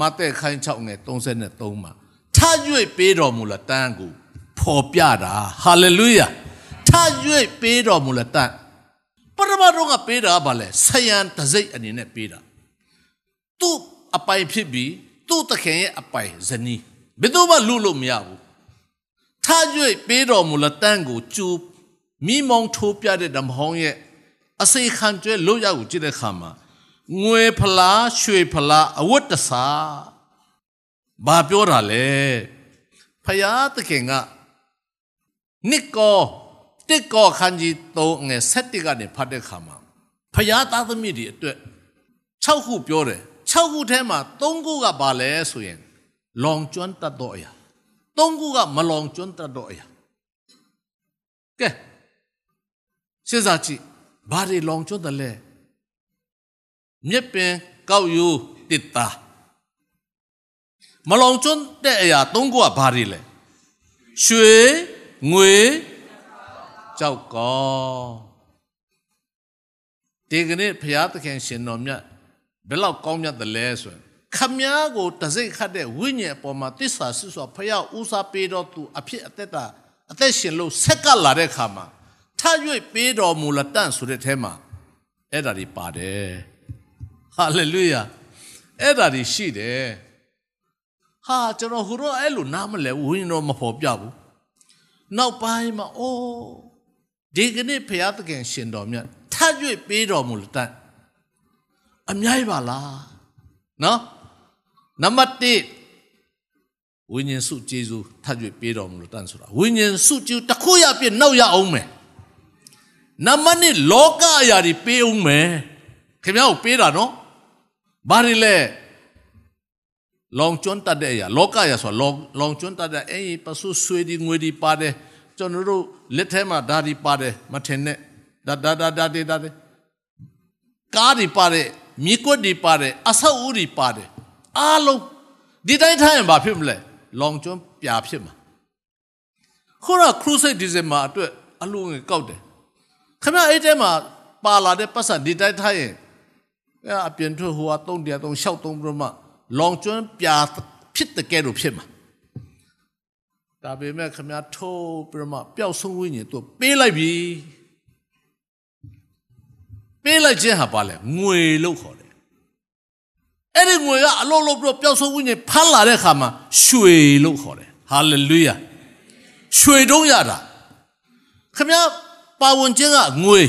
C: မဿဲခိုင်း6ငယ်33မှာထား၍ပေးတော်မူလတန်းကိုဖော်ပြတာဟာလေလုယာ ထား၍ပေးတော်မူလတန်းပရမတော်ကပေးတာဗာလဲဆယံတစိတ်အနေနဲ့ပေးတာသူ့အပိုင်ဖြစ်ပြီးသူ့တခင်ရဲ့အပိုင်ဇနီးဘယ်သူမှလူလို့မရဘူးထား၍ပေးတော်မူလတန်းကိုကျူမိမောင်ထိုးပြတဲ့ဓမ္မဟောင်းရဲ့အစိခံကျွဲလို့ရကိုကြည့်တဲ့ခါမှာငွေဖလားရွှေဖလားအဝတ်တစားဘာပြောတာလဲဖယားသခင်ကနစ်ကော တစ်ကောခန်းကြီး3ငယ်7ကနေဖတ်တဲ့ခါမှာဖယားသားသမီးတွေအတွက်6ခုပြောတယ်6ခုထဲမှာ3ခုကဘာလဲဆိုရင်လောင်ကျွမ်းတတ်တော့အရာ3ခုကမလောင်ကျွမ်းတတ်တော့အရာကဲစဉ်းစားကြည့်ဘာတွေလောင်ကျွမ်းတယ်လဲမြက်ပင်ကောက်ယူတစ်တာမလောင်ကျွန်းတဲ့အရာသုံးခုကဘာတွေလဲရွှေငွေ ကြောက်ကောဒီကနေ့ဘုရားသခင်ရှင်တော်မြတ်ဘယ်လောက်ကောင်းမြတ်တယ်လဲဆိုရင်ခမည်းကိုတစိ့ခတ်တဲ့ဝိညာဉ်အပေါ်မှာတစ္ဆာဆွဆိုဖယားဦးစားပေးတော့သူအဖြစ်အသက်တာအသက်ရှင်လို့ဆက်ကလာတဲ့ခါမှာထရွေပေးတော်မူလတန့်ဆိုတဲ့အဲမှာအဲ့ဒါတွေပါတယ်ဟာလေလုယာအဲ့ဒါတွေရှိတယ်ဟာကျွန်တော်ဟိုတော့အဲ့လိုနားမလဲဝင်းတော့မဖော်ပြဘူးနောက်ပိုင်းမှာအိုး ဒီကနေ့ဖရာသခင်ရှင်တော်မြတ်ထရွေပေးတော်မူလတန့်အများကြီးပါလားနော်နံပါတ်1ဝိညာဉ်စုကျေးဇူးထရွေပေးတော်မူလတန့်ဆိုတာဝိညာဉ်စုကျေးဇူးတစ်ခုရပြည့်နောက်ရအောင်မယ်နံပါတ်2လောကအရာတွေပေးအောင်မယ်ခင်ဗျားကိုပေးတာနော်ဘာတွေလဲလောင်ကျွန်းတတ်တဲ့အရာလောကရာဆိုလောင်လောင်ကျွန်းတတ်တဲ့အဲ့ဒီပစုဆွေဒီငွေဒီပါတယ် ကျွန်တော်တို့လက်ထဲမှာဓာဒီပါတယ်မထင်နဲ့ဒါဒါဒါဒါဒါဒါကားဒီပါတယ်မြေကွက်ဒီပါတယ်အဆောက်အဦဒီပါတယ်အားလုံးဒီတိုင်းထားရင်ဘာဖြစ်မလဲလောင်ကျွန်းပြာဖြစ်မှာခုနခရုစိတ်ဒီဇင်မာအတွက်အလုံးငယ်ကောက်တယ်ခင်ဗျအဲ့တဲမှာပါလာတဲ့ပတ်စံဒီတိုင်းထားရင်အဲအပြင်ထွက်ဟိုက3တရား3 6 3ပြမလောင်ကျွမ်းပြာဖြစ်တဲ့ကဲလို့ဖြစ်မှာ ဒါပေမဲ့ခမထိုးပြမပျောက်ဆုံးဝိညာဉ်သူပေးလိုက်ပြီပေးလိုက်ခြင်းဟာပါလေငွေလို့ခေါ်တယ်အဲ့ဒီငွေကအလုံးလုံးပြီးပျောက်ဆုံးဝိညာဉ်ဖမ်းလာတဲ့ခါမှာရွှေလို့ခေါ်တယ်ဟာလေလုယာရွှေတုံးရတာခမပါဝင်ခြင်းကငွေ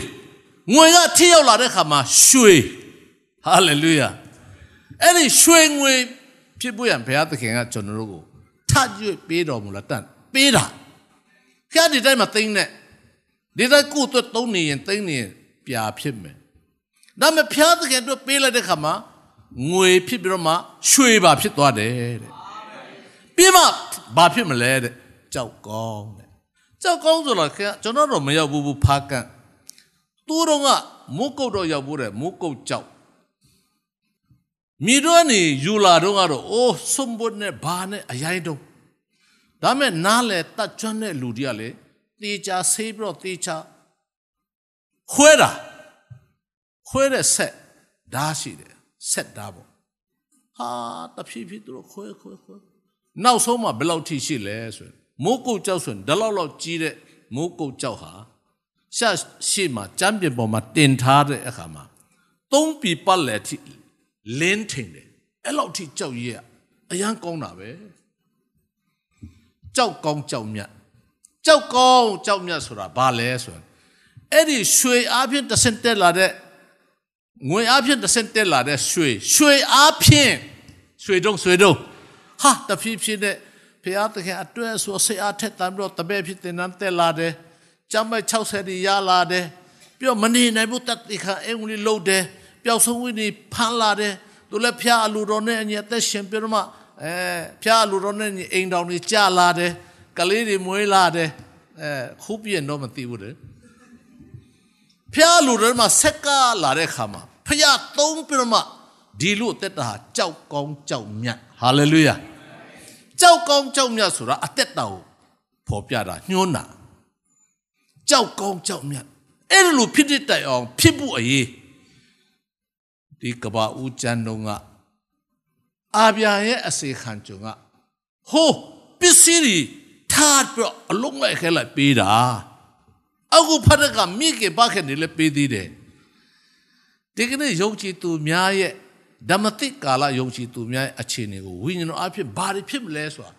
C: ငွေကထိရောက်လာတဲ့ခါမှာရွှေဟာလေလုယာအဲ့ဒီရွှေငွေဖြစ်ဖို့ရန်ဘုရားသခင်ကကျွန်တော်တို့ကို ထကြွပေးတော်မူလားတန်ပေးတာဖျားဒီတိုင်းမှာသိမ့်နဲ့ဒီတိုင်းကိုယ့်အတွက်သုံးနေရင်သိမ့်နေရင်ပြာဖြစ်မယ်ဒါပေမဲ့ဖျားသခင်အတွက်ပေးလိုက်တဲ့ခါမှာငွေဖြစ်ပြီးတော့မှရွှေပါဖြစ်သွားတယ်တဲ့ပြီးမှဘာဖြစ်မလဲတဲ့ကြောက်ကောင်းတဲ့ကြောက်ကောင်းဆိုတော့ခင်ဗျကျွန်တော်တော့မရောက်ဘူးဘူးဖားကန်သူတို့ကမုတ်ကုတ်တော့ရောက်ဘူးတဲ့မုတ်ကုတ်ကြောက် မိတော့နေယူလာတော့ကတော့အိုးစွန်ဘုတ်နဲ့ဘာနဲ့အရင်တော့ဒါမဲ့နားလေတတ်ကျွမ်းတဲ့လူတွေကလေတေချာဆေးပြီးတော့တေချာခွဲတာခွဲတဲ့ဆက်ဓာရှိတယ်ဆက်ဓာပေါ့ဟာတဖြည်းဖြည်းသူတို့ခွဲခွဲခွဲနောက်ဆုံးမှဘယ်လောက်ထိရှိလဲဆိုရင်မိုးကုတ်ကြောက်ဆိုရင်ဒီလောက်လောက်ကြီးတဲ့မိုးကုတ်ကြောက်ဟာရှာရှိမှကျမ်းပြင်ပေါ်မှာတင်ထားတဲ့အခါမှာသုံးပြီပတ်လက်ထိ လင်းထင်တယ်အဲ့လောက်ထိကြောက်ရအရန်ကောင်းတာပဲကြောက်ကောင်းကြောက်မြတ်ကြောက်ကောင်းကြောက်မြတ်ဆိုတာဘာလဲဆိုရင်အဲ့ဒီရွှေအားဖြင့်တစ်ဆင့်တက်လာတဲ့ငွေအားဖြင့်တစ်ဆင့်တက်လာတဲ့ရွှေရွှေအားဖြင့်ရွှေတုံးရွှေတုံးဟာတဖြည်းဖြည်းနဲ့ဖျားသခင်အတွက်ဆိုဆေးအားထက်တမ်းပြီးတော့တပည့်ဖြစ်တဲ့နန်းတက်လာတယ်ကျမ်းမိုက်60ရလာတယ်ပြီးတော့မနေနိုင်ဘူးတတိခါအင်္ဂလိပ်လုံးတယ် ပျောက်ဆုံးဝိနေဖမ်းလာတယ်သူလည်းဖျားအလူတော်နဲ့အညီအသက်ရှင်ပြီးတော့မှအဲဖျားအလူတော်နဲ့အိမ်တော်ကြီးကြာလာတယ်ကလေးတွေမွေးလာတယ်အဲခုပြည့်တော့မသိဘူးတဲ့ဖျားလူတော်မှာဆက်ကလာတဲ့ခါမှာဖျားသုံးပြီးတော့မှဒီလိုတက်တာကြောက်ကောင်းကြောက်မြတ်ဟာလေလုယာကြောက်ကောင်းကြောက်မြတ်ဆိုတာအသက်တာကိုဖော်ပြတာညှိုးတာကြောက်ကောင်းကြောက်မြတ်အဲ့လိုဖြစ်တဲ့တိုင်အောင်ဖြစ်ဖို့အရေး ဒီကဘာဦးကျန်တော်ကအာဗျာရဲ့အစေခံကြုံကဟိုးပစ္စည်းတွေထားပြီးတော့အလုံးလိုက်ခဲလိုက်ပေးတာအခုဖတ်တဲ့ကမိကေဘာခဲနေလဲပေးသေးတယ်ဒီကနေ့ယုံကြည်သူများရဲ့ဓမ္မတိကာလယုံကြည်သူများရဲ့အခြေအနေကိုဝိညာဉ်တော်အဖြစ်ဘာတွေဖြစ်မလဲဆိုတာ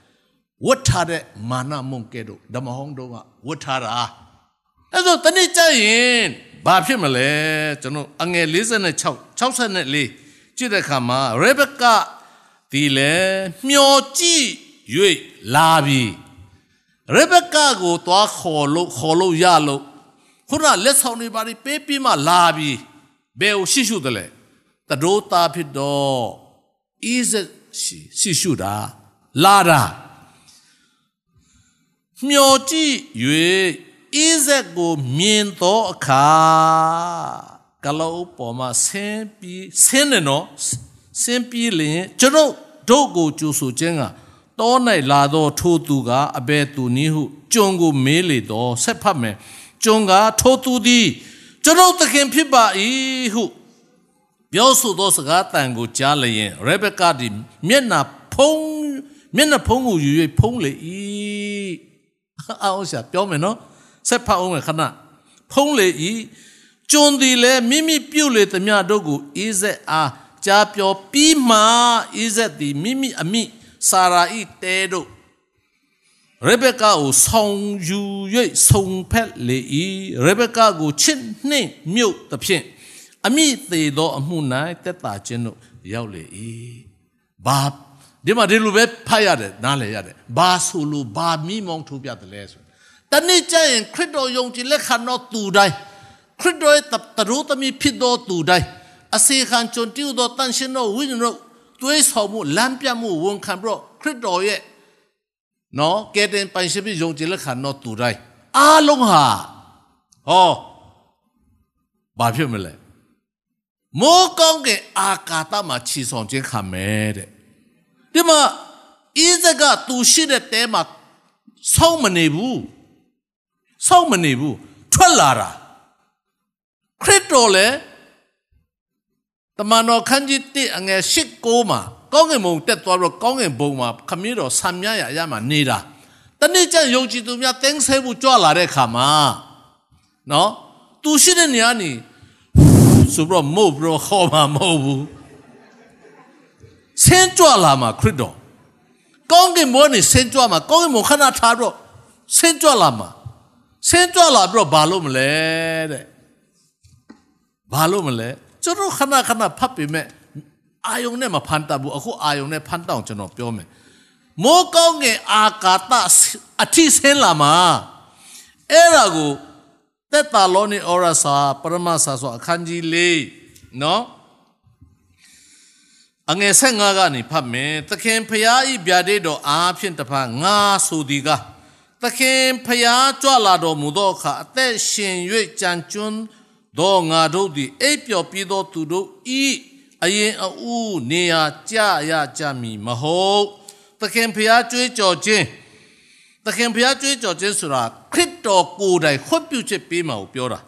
C: ဝတ်ထားတဲ့မာနမုန်ကဲ့သို့ဓမ္မဟောင်းတို့ကဝတ်ထားတာအဲ့ဆိုတနေ့ကျရင်ဘာဖြစ်မလဲကျွန်တော်အငယ်46 64ကြည့်တဲ့အခါမှာရေဘက်ကဒီလေမျောကြည့်၍လာပြီရေဘက်ကကိုသွားခေါ်လို့ခေါ်လို့ရလို့ခုနလက်ဆောင်တွေပါပြီးပေးပြီးမှလာပြီဘယ်ကိုရှိရှုတယ်လဲတဒိုးသားဖြစ်တော့ဣဇက်ရှိရှိရှုတာလာတာမျောကြည့်၍ဣဇက်ကိုမြင်သောအခါ ကလောပေါ်မှာဆင်းပြီးဆင်းတယ်နော်ဆင်းပြီးလျင်ကျွန်တော်တို့ကိုကြိုဆိုခြင်းကတော၌လာသောထိုသူကအဘယ်သူနည်းဟုကျွန်ကိုမေးလေတော့ဆက်ဖတ်မယ်ကျွန်ကထိုသူသည်ကျွန်ုပ်သခင်ဖြစ်ပါ၏ဟုပြောဆိုသောစကားတန်ကိုကြားလျင်ရေဘက်ကသည်မျက်နှာဖုံးမျက်နှာဖုံးကိုယူ၍ဖုံးလေ၏အောင်ရှာပြောမယ်နော်ဆက်ဖတ်အောင်မယ်ခဏဖုံးလေ၏ ကျွန်သည်လည်းမိမိပြုတ်လေသမျှတို့ကိုအိဇက်အားကြားပြောပြီးမှအိဇက်သည်မိမိအမိစာရာဤတဲတို့ရေဘက်ကာကိုဆောင်ယူ၍ဆုံဖက်လေ၏ရေဘက်ကာကိုချစ်နှင့်မြုပ်သဖြင့်အမိသေးသောအမှု၌တက်တာခြင်းတို့ရောက်လေ၏ဘာဒီမှာဒီလိုပဲဖတ်ရတယ်နားလည်ရတယ်ဘာဆိုလို့ဘာမိမောင်းထိုးပြတယ်လဲဆိုတနေ့ကျရင်ခရစ်တော်ယုံကြည်လက်ခံတော်သူတိုင်း ခရစ်တော်ရဲ့တရိုးသမီးဖြစ်တော်သူတိုင်းအစေခံကြုံတူတော်တန်ရှင်တော်ဝိညာဉ်တော်သွေးဆောင်မှုလမ်းပြမှုဝန်ခံပြီးတော့ခရစ်တော်ရဲ့နော်ကဲတင်ပိုင်ရှိပြီးယုံကြည်လက်ခံတော်သူတိုင်းအားလုံးဟာဟောဘာဖြစ်မလဲမိုးကောင်းကအာကာသမှာခြီဆောင်ခြင်းခံမယ်တဲ့ဒီမှာဣဇကသူရှိတဲ့တဲမှာဆောင်းမနေဘူးဆောင်းမနေဘူးထွက်လာတာ ခရစ်တော်လည်းတမန်တော်ခန်းကြီး1အငယ်8 9မှာကောင်းကင်ဘုံတက်သွားတော့ကောင်းကင်ဘုံမှာခမည်းတော်ဆံမြရရမှာနေတာတနေ့ကျယုံကြည်သူများတင်းဆဲဖို့ကြွလာတဲ့ခါမှာနော်သူရှိတဲ့နေရာနေဆိုတော့မို့ဘရောခေါ်မှာမဟုတ်ဘူးဆင်းကြွလာမှာခရစ်တော်ကောင်းကင်ဘုံနေဆင်းကြွမှာကောင်းကင်ဘုံခဏထားတော့ဆင်းကြွလာမှာဆင်းကြွလာပြီးတော့ဘာလို့မလဲတဲ့ ဘာလို့မလဲကျွန်တော်ခဏခဏဖတ်ပေမဲ့အာယုံနဲ့မဖန်တတ်ဘူးအခုအာယုံနဲ့ဖန်တောင်းကျွန်တော်ပြောမယ်မိုးကောင်းငယ်အာကာသအထိဆင်းလာမှာအဲ့ဒါကိုတတက်တာလောနိဩရစာပရမစာဆိုအခန်းကြီး၄နော်အငယ်ဆက်ငါကနေဖတ်မယ်သခင်ဖျားဤဗျာဒိတ်တော်အားဖြင့်တဖန်ငါဆိုသည်ကသခင်ဖျားကြွလာတော်မူသောအခါအသက်ရှင်၍ကြံကျွန်း သောငါတို့သည်အိပ်ပျော်ပြီးသောသူတို့ဤအရင်အူးနေရာကြရကြမည်မဟုတ်သခင်ဖျားကြွေးကြော်ခြင်းသခင်ဖျားကြွေးကြော်ခြင်းဆိုတာခရစ်တော်ကိုယ်တိုင်ခွင့်ပြုချက်ပေးမှာကိုပြောတာ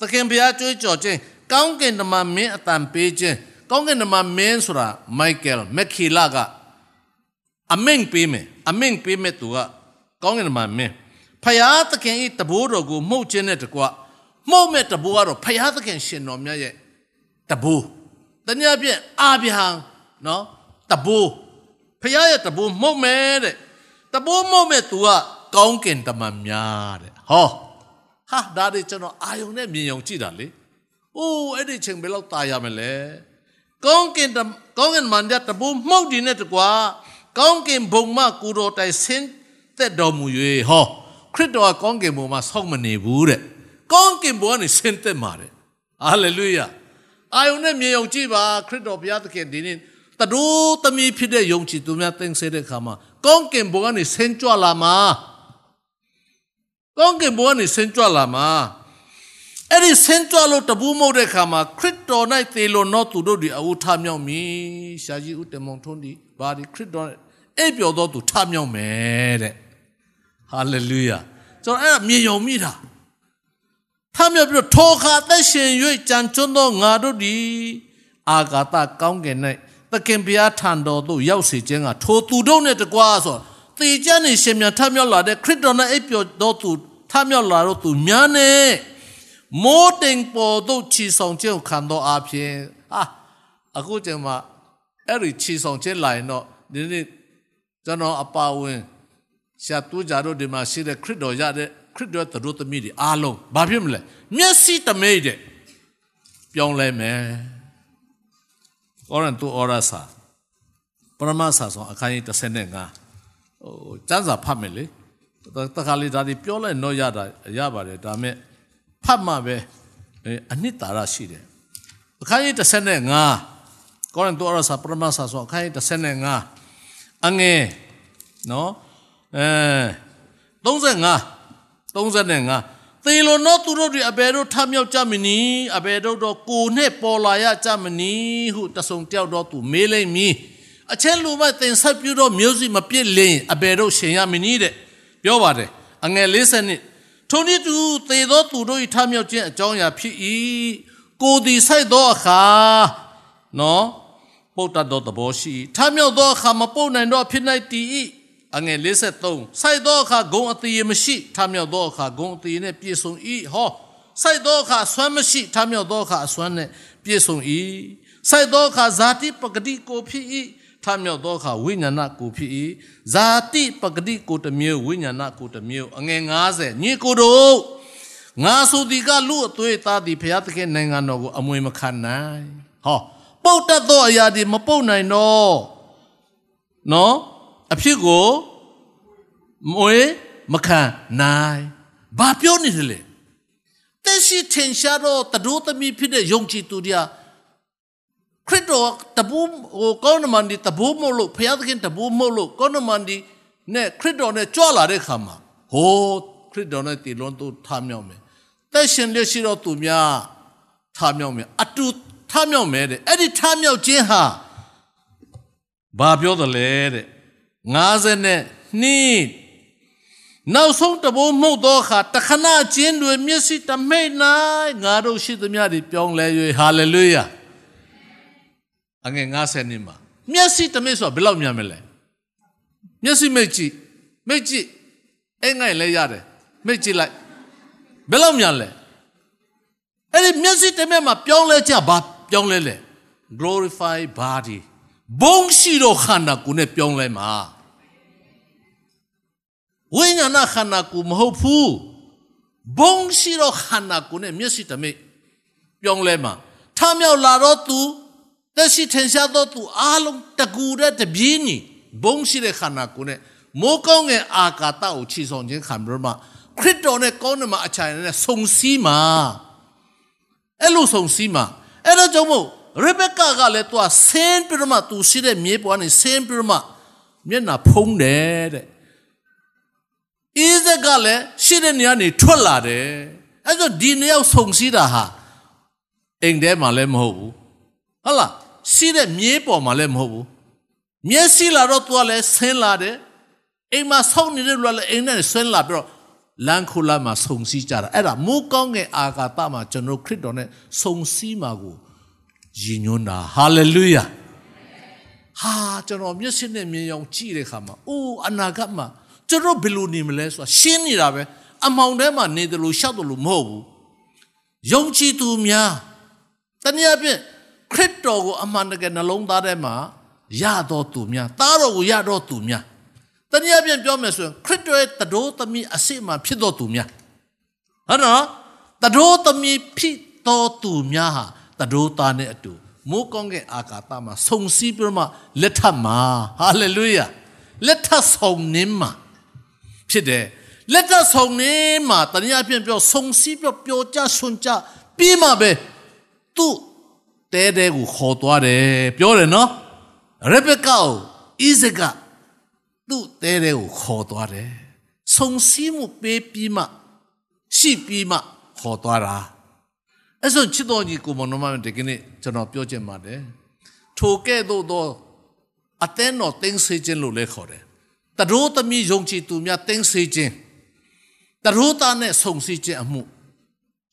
C: သခင်ဖျားကြွေးကြော်ခြင်းကောင်းကင်တမန်မင်းအတန်ပေးခြင်းကောင်းကင်တမန်မင်းဆိုတာမိုက်ကယ်မက်ခီလာကအမင်းပေးမယ်အမင်းပေးမယ်သူကကောင်းကင်တမန်မင်းဖျားသခင်ဤတဘိုးတော်ကိုမှုတ်ခြင်းနဲ့တကွ မှုတ်မဲ့တဘိုးကတော့ဖျားသခင်ရှင်တော်မြတ်ရဲ့တဘိုးတနည်းဖြင့်အာဗြဟံနော်တဘိုးဖျားရဲ့တဘိုးမှုတ်မယ်တဲ့တဘိုးမှုတ်မဲ့သူကကောင်းကင်တမန်များတဲ့ဟောဟာဒါတွေကျွန်တော်အာယုံနဲ့မြင်ယုံကြည့်တာလေအိုးအဲ့ဒီချိန်ဘယ်လောက်ตายရမလဲကောင်းကင်တကောင်းကင်မန်တဲ့တဘိုးမှုတ်ဒီနဲ့တကွာကောင်းကင်ဘုံမကူတော်တိုင်ဆင်းသက်တော်မူ၍ဟောခရစ်တော်ကကောင်းကင်ဘုံမှာဆောက်မနေဘူးတဲ့ ကောင်းကင်ဘုံကနေဆင်းသက်မှာတဲ့ဟာလေလုယာအာယုန်နဲ့မြေယုံကြည့်ပါခရစ်တော်ဘုရားသခင်ဒီနေ့တဒိုးသမီးဖြစ်တဲ့ယုံကြည်သူများသိစေတဲ့အခါမှာကောင်းကင်ဘုံကနေဆင်းကြွလာမှာကောင်းကင်ဘုံကနေဆင်းကြွလာမှာအဲ့ဒီဆင်းကြွလို့တပူးမဟုတ်တဲ့အခါမှာခရစ်တော်၌သေလို့တော့သူတို့ဒီအဝထမြောက်မည်ရှာကြီးဦးတမုံထွန်းဒီဘာဒီခရစ်တော်အဲ့ပြောတော့သူထမြောက်မယ်တဲ့ဟာလေလုယာကျွန်တော်အဲ့မြင်ယုံမိတာ ထမြောက်ပြီးတော့ထောခါသက်ရှင်၍ကြံကျွန်းသောငါတို့ဒီအာဂါတကောင်းကင်၌သခင်ဘုရားထံတော်သို့ရောက်စေခြင်းကထိုသူတို့နဲ့တကွာဆိုတေကြနေရှင်မြတ်ထမြောက်လာတဲ့ခရစ်တော်နဲ့အိပ်ပျော်တော်သူထမြောက်လာတော့သူများနဲ့မိုးတင်ပေါ်သို့ခြီဆောင်ခြင်းခံတော်အဖြစ်အာအခုကျမှအဲ့ဒီခြီဆောင်ခြင်းလာရင်တော့ဒီနေ့ကျွန်တော်အပါဝင်ရှာတူကြတော့ဒီမှာရှိတဲ့ခရစ်တော်ရတဲ့ ခရစ်တော်တို့သမီးတွေအားလုံးဘာဖြစ်မလဲမျက်စိတမိတ်တဲ့ပြောင်းလဲမယ်ကောရန်တူအော်ရစာပရမစာဆောင်အခန်းကြီး35ဟိုစံစာဖတ်မယ်လေတခါလေဒါဒီပြောလိုက်တော့ရတာရပါတယ်ဒါမဲ့ဖတ်မှပဲအနှစ်သာရရှိတယ်အခန်းကြီး35ကောရန်တူအော်ရစာပရမစာဆောင်အခန်းကြီး35အငယ်နော်အဲ35 35သေလိုနောသူတို့တွေအဘယ်တို့ထမြောက်ကြမနည်းအဘယ်တို့တော့ကိုနဲ့ပေါ်လာရကြမနည်းဟုတဆုံတယောက်တော့သူမေးလိုက်မည်အချက်လူမတင်ဆက်ပြတော့မျိုးစိမပြစ်လင်းအဘယ်တို့ရှင်ရမနည်းတဲ့ပြောပါတယ်အငယ်40နှစ်ထိုနည်းသူသေသောသူတို့၏ထမြောက်ခြင်းအကြောင်းအရာဖြစ်၏ကိုဒီဆိုင်သောအခါနော်ပုတ်တတ်သောသဘောရှိထမြောက်သောအခါမပုတ်နိုင်တော့ဖြစ်၌တည်၏ အငယ်53စိုက်သောအခါဂုံအတီးမရှိထမြောက်သောအခါဂုံအတီးနဲ့ပြည့်စုံ၏ဟောစိုက်သောအခါဆွမ်းမရှိထမြောက်သောအခါအစွမ်းနဲ့ပြည့်စုံ၏စိုက်သောအခါဇာတိပဂတိကိုဖြစ်၏ထမြောက်သောအခါဝိညာဏကိုဖြစ်၏ဇာတိပဂတိကိုတစ်မျိုးဝိညာဏကိုတစ်မျိုးအငယ်90ညီကိုတို့ငါဆိုဒီကလူအသွေးသားသည်ဘုရားသခင်နိုင်ငံတော်ကိုအမွေမခံနိုင်ဟောပုတ်တတ်သောအရာဒီမပုတ်နိုင်တော့နော် အဖြစ်ကိုမွေမခံနိုင်ဘာပြောနေတယ်လဲတက်ရှိထင်ရှားတော့တဒိုးသမီးဖြစ်တဲ့ယုံကြည်သူတွေကခရစ်တော်တပူးဟိုကောင်းနမန်ဒီတပူးမို့လို့ဖျားသခင်တပူးမို့လို့ကောင်းနမန်ဒီနဲ့ခရစ်တော်နဲ့ကြွလာတဲ့ခါမှာဟိုခရစ်တော်နဲ့တည်လွန်သူထားမြောက်မယ်တက်ရှင်လက်ရှိတော့သူများထားမြောက်မယ်အတူထားမြောက်မယ်တဲ့အဲ့ဒီထားမြောက်ခြင်းဟာဘာပြောတယ်လဲတဲ့ 50နဲ့နှစ်နောက်ဆုံးတဘိုးမှုတ်သောအခါတခဏချင်းတွေမျက်စိတမိတ်၌ငါတို့ရှိသမျှတွေပြောင်းလဲ၍ဟာလေလုယာအငယ်90နှစ်မှာမျက်စိတမိတ်ဆိုတာဘယ်လောက်များမလဲမျက်စိမိတ်ကြည့်မိတ်ကြည့်အဲ့ငိုင်လဲရတယ်မိတ်ကြည့်လိုက်ဘယ်လောက်များလဲအဲ့ဒီမျက်စိတမိတ်မှာပြောင်းလဲကြဘာပြောင်းလဲလဲ glorify body ဘုံရှိတော့ခန္ဓာကိုယ်နဲ့ပြောင်းလဲမှာဝိညာဏခန္ဓာကိုယ်မဟုတ်ဘူးဘုံရှိတော့ခန္ဓာကိုယ်နဲ့မျက်စိတမိတ်ပြောင်းလဲမှာထမြောက်လာတော့သူသက်ရှိထင်ရှားတော့သူအားလုံးတကူတဲ့တပြင်းကြီးဘုံရှိတဲ့ခန္ဓာကိုယ်နဲ့မိုးကောင်းငယ်အာကာသကိုခြေဆောင်ခြင်းခံပြီးတော့မှခရစ်တော်နဲ့ကောင်းတယ်မှာအချိုင်နဲ့ဆုံစည်းမှာအဲ့လိုဆုံစည်းမှာအဲ့ဒါကြောင့်မို့ ရေဘက်ကာကလည်းသူကဆင်းပြီးတော့မှသူရှိတဲ့မြေပေါ်ကနေဆင်းပြီးတော့မှမျက်နှာဖုံးတယ်တဲ့အိဇက်ကလည်းရှိတဲ့နေရာနေထွက်လာတယ်အဲ့တော့ဒီနေရာဆုံစည်းတာဟာအိမ်ထဲမှာလည်းမဟုတ်ဘူးဟုတ်လားရှိတဲ့မြေပေါ်မှာလည်းမဟုတ်ဘူးမျက်စိလာတော့သူကလည်းဆင်းလာတယ်အိမ်မှာဆောင်းနေတဲ့လူကလည်းအိမ်နဲ့ဆင်းလာပြီးတော့လမ်းခုလာမှာဆုံစည်းကြတာအဲ့ဒါမိုးကောင်းငယ်အာဂါတမှာကျွန်တော်ခရစ်တော်နဲ့ဆုံစည်းမှာကို ရည်ညွှန်းတာဟာလေလုယာဟာကျွန်တော်မျက်စိနဲ့မြင်အောင်ကြည့်တဲ့အခါမှာအိုးအနာဂတ်မှာကျွန်တော်ဘယ်လိုနေမလဲဆိုတာရှင်းနေတာပဲအမောင်ထဲမှာနေတယ်လို့ရှောက်တယ်လို့မဟုတ်ဘူးယုံကြည်သူများတနည်းအားဖြင့်ခရစ်တော်ကိုအမှန်တကယ်နှလုံးသားထဲမှာရတော်သူများသားတော်ကိုရတော်သူများတနည်းအားဖြင့်ပြောမယ်ဆိုရင်ခရစ်တော်ရဲ့တတော်သမီးအစစ်မှဖြစ်တော်သူများဟုတ်နော်တတော်သမီးဖြစ်တော်သူများဟာ တတော်သားနဲ့အတူမိုးကောင်းကင်အာကာသမှာဆုံစည်းပြီးမှလက်ထပ်မှာဟာလေလုယာလက်ထပ်ဆောင်နေမှာဖြစ်တယ်လက်ထပ်ဆောင်နေမှာတနည်းအားဖြင့်ပြောဆုံစည်းပြောပြောကြဆွန်ကြပြီးမှပဲသူ့တဲတဲကိုခေါ်သွားတယ်ပြောတယ်နော်ရေဘက်ကာကိုဣဇက်ကသူ့တဲတဲကိုခေါ်သွားတယ်ဆုံစည်းမှုပေးပြီးမှရှိပြီးမှခေါ်သွားတာ အဲ့ဆိုချစ်တော်ကြီးကိုမတော်မတကယ်နဲ့ကျွန်တော်ပြောချင်ပါတယ်ထိုကဲ့သို့သောအသင်းတော်တင်းစေခြင်းလို့လည်းခေါ်တယ်တရိုးသမီးယုံကြည်သူများတင်းစေခြင်းတရိုးသားနဲ့ဆုံစည်းခြင်းအမှု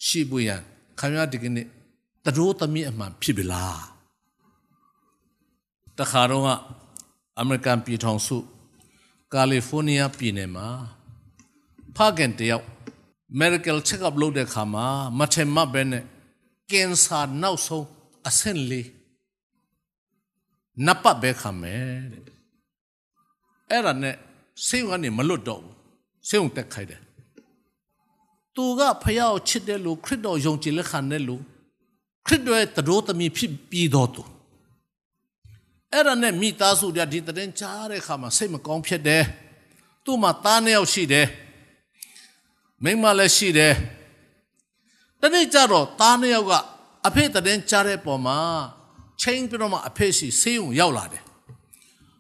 C: ရှိပွေရန်ခမရဒီကနေ့တရိုးသမီးအမှန်ဖြစ်ပြီလားတခါတော့ကအမေရိကန်ပြည်ထောင်စုကာလီဖိုးနီးယားပြည်နယ်မှာဖခင်တယောက် medical check up လုပ်တဲ့အခါမှာမထင်မှတ်ပဲနဲ့ ကင်ဆာနောက်ဆုံးအဆင့်လေးနပ်ပတ်ပဲခံမယ်တဲ့အဲ့ဒါနဲ့ဆေးကနေမလွတ်တော့ဘူးဆေးုံတက်ခိုက်တယ်သူကဖျားကိုချစ်တယ်လို့ခရစ်တော်ယုံကြည်လက်ခံတယ်လို့ခရစ်တော်ရဲ့တရိုးသမီးဖြစ်ပြီးတော့သူအဲ့ဒါနဲ့မိသားစုတွေဒီတရင်ကြားတဲ့အခါမှာစိတ်မကောင်းဖြစ်တယ်သူ့မှာသားနှစ်ယောက်ရှိတယ်မိန်းမလည်းရှိတယ် တနေ့ကျတော့သားနှစ်ယောက်ကအဖေတရင်ကြားတဲ့ပုံမှာချိန်ပြီးတော့မှအဖေစီဆေးရုံရောက်လာတယ်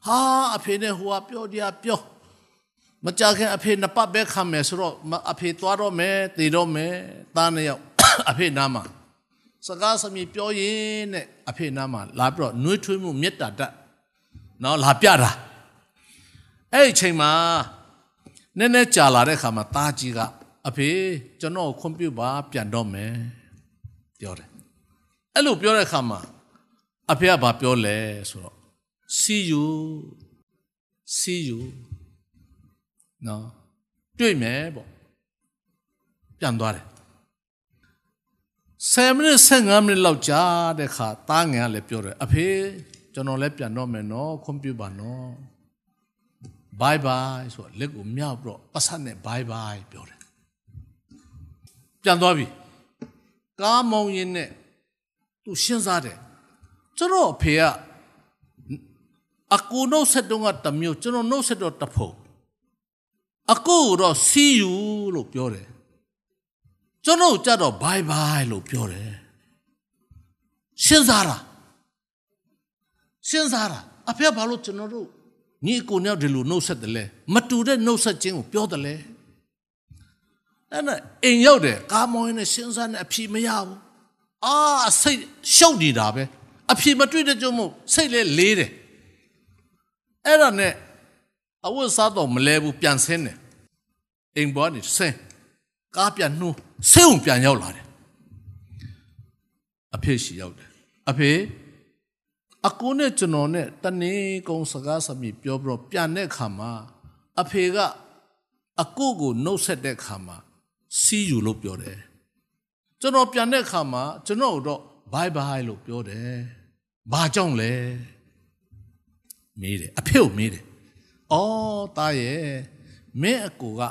C: ဟာအဖေနဲ့ဟိုကပြောတရားပြောမကြခင်အဖေနှစ်ပတ်ပဲခံမယ်ဆိုတော့အဖေသွားတော့မယ်တည်တော့မယ်သားနှစ်ယောက်အဖေနားမှာစကားစမြည်ပြောရင်နဲ့အဖေနားမှာလာပြီးတော့နှွေးထွေးမှုမေတ္တာတတ်နော်လာပြတာအဲ့ဒီချိန်မှာနည်းနည်းကြာလာတဲ့ခါမှာသားကြီးက အဖေကျွန်တော်ခွင့်ပြုပါပြန်တော့မယ်ပြောတယ်အဲ့လိုပြောတဲ့ခါမှာအဖေကဘာပြောလဲဆိုတော့ see you see you နော်တွေ့မယ်ပေါ့ပြန်သွားတယ်10မိနစ်15မိနစ်လောက်ကြာတဲ့ခါတားငယ်ကလည်းပြောတယ်အဖေကျွန်တော်လည်းပြန်တော့မယ်နော်ခွန်ပြပါနော် bye bye ဆိုတော့လက်ကိုမြောက်ပြီးတော့ပတ်ဆက်နဲ့ bye bye ပြောတယ် ပြန်သွားပြီကားမောင်းရင်နဲ့သူရှင်းစားတယ်ကျွန်တော်အဖေကအကူနှုတ်ဆက်တော့ကတမျိုးကျွန်တော်နှုတ်ဆက်တော့တဖုံအကူတော့ see you လို့ပြောတယ်ကျွန်တော်ကြတော့ bye bye လို့ပြောတယ်ရှင်းစားတာရှင်းစားတာအဖေဘာလို့ကျွန်တော်တို့ညီကိုညောက်ဒီလိုနှုတ်ဆက်တယ်လဲမတူတဲ့နှုတ်ဆက်ခြင်းကိုပြောတယ်လဲ အဲ့ဒါအိမ်ရောက်တယ်ကားမောင်းနေရှင်းစားနေအဖြေမရဘူးအာစိတ်ရှုပ်နေတာပဲအဖြေမတွေ့တဲ့ကြောင့်မို့စိတ်လဲလေးတယ်အဲ့ဒါနဲ့အဝတ်စားတော့မလဲဘူးပြန်ဆင်းတယ်အိမ်ပေါ်နေဆင်းကားပြန်နှိုးဆင်းုံပြန်ရောက်လာတယ်အဖေရှိရောက်တယ်အဖေအကိုနဲ့ကျွန်တော်နဲ့တနေ့ကုန်းစကားစမြည်ပြောပြီးတော့ပြန်တဲ့ခါမှာအဖေကအကိုကိုနှုတ်ဆက်တဲ့ခါမှာ စီးယူလို့ပြောတယ်ကျွန်တော်ပြန်တဲ့ခါမှာကျွန်တော်တော့ bye bye လို့ပြောတယ်ဘာကြောင့်လဲမေးတယ်အဖေကိုမေးတယ်အော်တာရဲ့မင်းအကိုက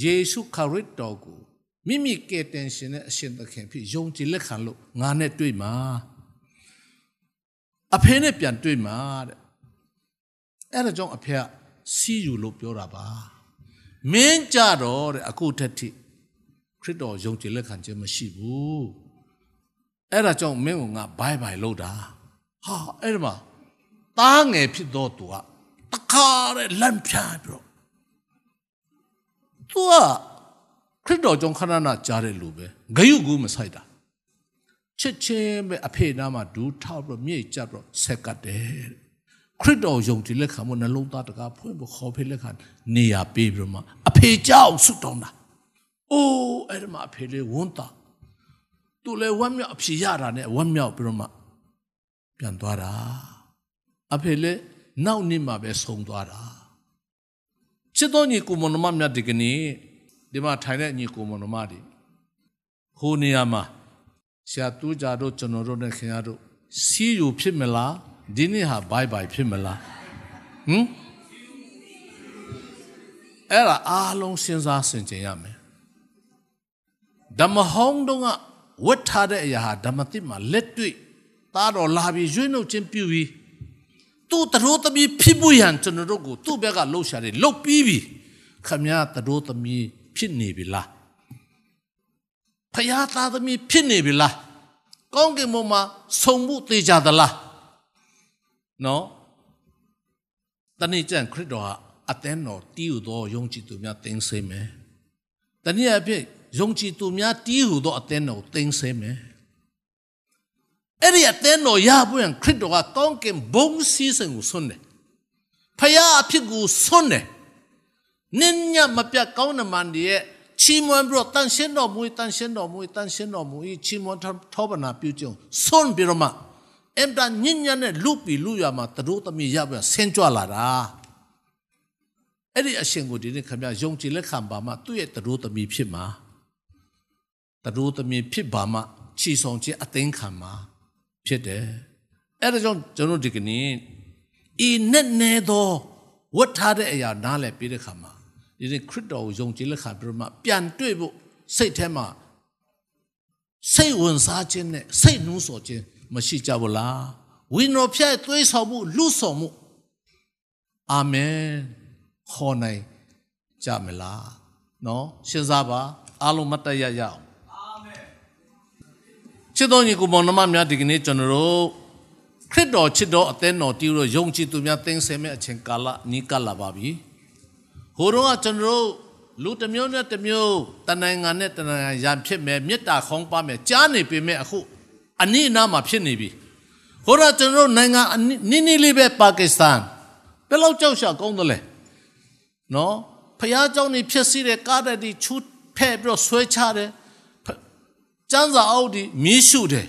C: ယေရှုခရစ်တော်ကိုမိမိကယ်တင်ရှင်နဲ့အရှင်သခင်ဖြစ်ယုံကြည်လက်ခံလို့ငါနဲ့တွေ့မှာအဖေနဲ့ပြန်တွေ့မှာတဲ့အဲ့ဒါကြောင့်အဖေကစီးယူလို့ပြောတာပါမင်းကြတော့တဲ့အခုထက်ထိ ခရစ်တော်ယုံကြည်လက်ခံခြင်းမရှိဘူးအဲ့ဒါကြောင့်မင်းကငါဘိုင်ဘိုင်လို့တာဟာအဲ့ဒီမှာတားငယ်ဖြစ်တော့သူကတခါတဲ့လမ်းပြပြီးတော့သူကခရစ်တော်ကြောင့်ခဏနာကြားတဲ့လူပဲဂယုကူမဆိုင်တာချစ်ချင်းပဲအဖေနာမှာဒူးထောက်ပြီးမြေကြပ်တော့ဆက်ကတ်တယ်ခရစ်တော်ယုံကြည်လက်ခံမှုနှလုံးသားတကားဖွင့်ဖို့ခေါ်ဖေးလက်ခံနေရပေးပြီးတော့မှအဖေကြောက်ဆွတ်တောင်းတာ အိုးအဲ့ဒီမှာအဖေလေးဝန်းတာသူလည်းဝမ်းမြောက်အဖြေရတာနဲ့ဝမ်းမြောက်ပြီးတော့မှပြန်သွားတာအဖေလည်းနောက်နေ့မှပဲဆုံးသွားတာချစ်တော်ညီကိုမနမမြတ်ဒီကနေ့ဒီမှာထိုင်တဲ့ညီကိုမနမတွေဟိုနေရာမှာဆရာတူးကြတို့ကျွန်တော်တို့နဲ့ခင်ဗျားတို့စီယူဖြစ်မလားဒီနေ့ဟာဘိုင်ဘိုင်ဖြစ်မလားဟမ်အဲ့ဒါအားလုံးစဉ်းစားဆင်ခြင်ရမယ် ဓမ္မဟောင်းတုန်းကဝတ်ထားတဲ့အရာဟာဓမ္မတိမှာလက်တွေ့သားတော်လာပြီးရွေးနှုတ်ခြင်းပြုပြီးသူ့တရိုးသမီးဖြစ်ဖို့ရန်ကျွန်တော်တို့ကိုသူ့ဘက်ကလှုပ်ရှားတယ်လှုပ်ပြီးပြီခမည်းတရိုးသမီးဖြစ်နေပြီလားဖယားသားသမီးဖြစ်နေပြီလားကောင်းကင်ဘုံမှာဆုံမှုသေးကြသလားနော်တနေ့ကျန်ခရစ်တော်ဟာအသင်းတော်တီးဟူသောယုံကြည်သူများတင်းဆင်းမယ်တနည်းအားဖြင့် ယုံကြည်သူများတီးဟူသောအသင်းတော်ကိုတင်းဆင်းမယ်အဲ့ဒီအသင်းတော်ရဖို့ရန်ခရစ်တော်ကကောင်းကင်ဘုံစီးစံကိုဆွန်းတယ်ဖယားအဖြစ်ကိုဆွန်းတယ်နင်းညမပြတ်ကောင်းနမန်ဒီရဲ့ချီးမွမ်းပြီးတော့တန်ရှင်းတော်မူတန်ရှင်းတော်မူတန်ရှင်းတော်မူချီးမွမ်းထောပနာပြုကြုံဆွန်းပြီးတော့မှအမ်တန်ညဉ့်ညံ့နဲ့လူပီလူရမှာတတို့သမီးရပြန်ဆင်းကြွလာတာအဲ့ဒီအရှင်ကိုဒီနေ့ခင်ဗျာယုံကြည်လက်ခံပါမှသူ့ရဲ့တတို့သမီးဖြစ်မှာ တတို့သမီးဖြစ်ပါမှချီဆောင်ခြင်းအသိမ်းခံမှာဖြစ်တယ်အဲ့ဒါကြောင့်ကျွန်တော်ဒီကနေ့ဤနဲ့နေသောဝတ်ထားတဲ့အရာနားလည်ပြီးတဲ့ခါမှာဒီနေ့ခရစ်တော်ကိုယုံကြည်လက်ခံပြီးတော့မှပြန်တွေ့ဖို့စိတ်ထဲမှာစိတ်ဝင်စားခြင်းနဲ့စိတ်နှူးဆော်ခြင်းမရှိကြဘူးလားဝိညာဉ်ဖြတ်သွေးဆောင်မှုလူဆောင်မှုအာမင်ခေါ်နိုင်ကြမလားနော်ရှင်းစားပါအားလုံးမတ်တရရအောင် ချစ်တော်ညီကိုမောင်နှမများဒီကနေ့ကျွန်တော်တို့ခရစ်တော်ချစ်တော်အသင်းတော်တီးလို့ယုံကြည်သူများတင်းဆဲမဲ့အချိန်ကာလနီးကပ်လာပါပြီဟိုတော့ကကျွန်တော်တို့လူတစ်မျိုးနဲ့တစ်မျိုးတနိုင်ငံနဲ့တနိုင်ငံရန်ဖြစ်မယ်မေတ္တာခေါင်းပါမယ်ကြားနေပေမဲ့အခုအနည်းအနားမှာဖြစ်နေပြီဟိုတော့ကျွန်တော်တို့နိုင်ငံနီးနီးလေးပဲပါကစ္စတန်ဘယ်လောက်ကြောက်ရှာကောင်းတယ်လဲနော်ဖះเจ้าနေဖြစ်စီတဲ့ကားတဲ့ဒီချူဖဲ့ပြီးတော့ဆွဲချတယ် ကျန်းစာအုပ်ဒီမီးရှုတယ်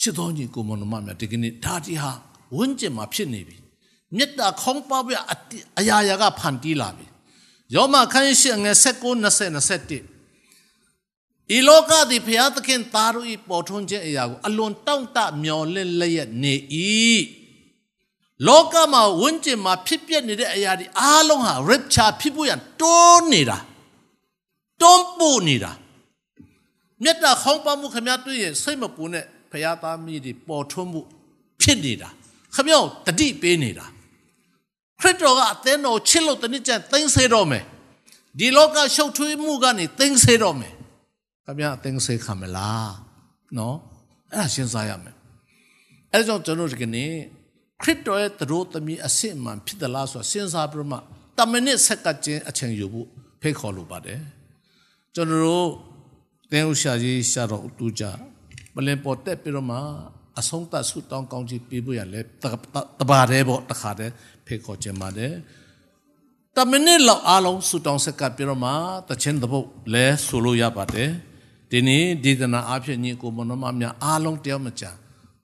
C: ချစ်တော်ညီကိုမနမမြတ်ဒီကနေ့ဒါတီဟာဝန်းကျင်မှာဖြစ်နေပြီမေတ္တာခေါင်းပါပြအရာရာကဖန်တီးလာပြီယောမခန်းရှိငယ်16 20 21ဤလောကသည်ဘုရားသခင်သားတို့၏ပေါ်ထွန်းခြင်းအရာကိုအလွန်တောင့်တမျော်လင့်လျက်နေ၏လောကမှာဝန်းကျင်မှာဖြစ်ပျက်နေတဲ့အရာတွေအားလုံးဟာ rapture ဖြစ်ဖို့ရန်တွန်းနေတာတွန်းပို့နေတာ မေတ္တာခေါင်းပါမှုခမတွေ့ရင်စိတ်မပူနဲ့ဘုရားသားမီးတွေပေါ်ထွန်းမှုဖြစ်နေတာခမယောတတိပေးနေတာခရစ်တော်ကအသင်းတော်ချစ်လို့တနည်းကျသိမ်းစေတော့မယ်ဒီလောကရှုပ်ထွေးမှုကနေသိမ်းစေတော့မယ်ခမယောအသင်းစေခံမလားနော်အဲ့ဒါရှင်းစားရမယ်အဲ့ဒါကြောင့်ကျွန်တော်ဒီကနေ့ခရစ်တော်ရဲ့သတို့သမီးအစစ်အမှန်ဖြစ်သလားဆိုတာစဉ်းစားပြီးမှတမနစ်ဆက်ကချင်းအချိန်ယူဖို့ဖိတ်ခေါ်လိုပါတယ်ကျွန်တော်တို့ တင်းဥရှာကြီးရှာတော်တူကြမလင်ပေါ်တက်ပြီးတော့မှအဆုံးသတ်ဆုတောင်းကောင်းချီးပေးဖို့ရလဲတပါတဲ့ပေါ့တခါတည်းဖိတ်ခေါ်ခြင်းပါတယ်တမနစ်လောက်အားလုံးဆုတောင်းဆက်ကပြီးတော့မှတခြင်းတပုတ်လဲဆိုလို့ရပါတယ်ဒီနေ့ဒီကနာအဖြစ်ညီကိုမနမများအားလုံးတယောက်မကြ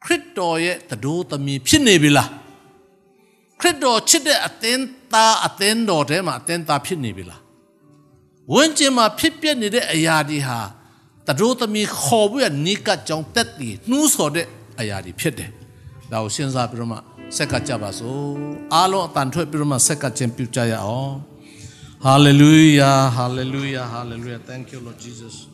C: ခရစ်တော်ရဲ့တတိုးသမီးဖြစ်နေပြီလားခရစ်တော်ချစ်တဲ့အသင်းသားအသင်းတော်ထဲမှာအသင်းသားဖြစ်နေပြီလားဝန်းကျင်မှာဖြစ်ပျက်နေတဲ့အရာတွေဟာ တတိုးသမီးခေါ်ပြီးနိကကြောင့်တက်တည်နှူးဆော်တဲ့အရာတွေဖြစ်တယ်။ဒါကိုစဉ်းစားပြီးတော့မှဆက်ကကြပါစို့။အားလုံးအတန်ထွက်ပြီးတော့မှဆက်ကခြင်းပြုကြရအောင်။ Hallelujah hallelujah hallelujah thank you Lord Jesus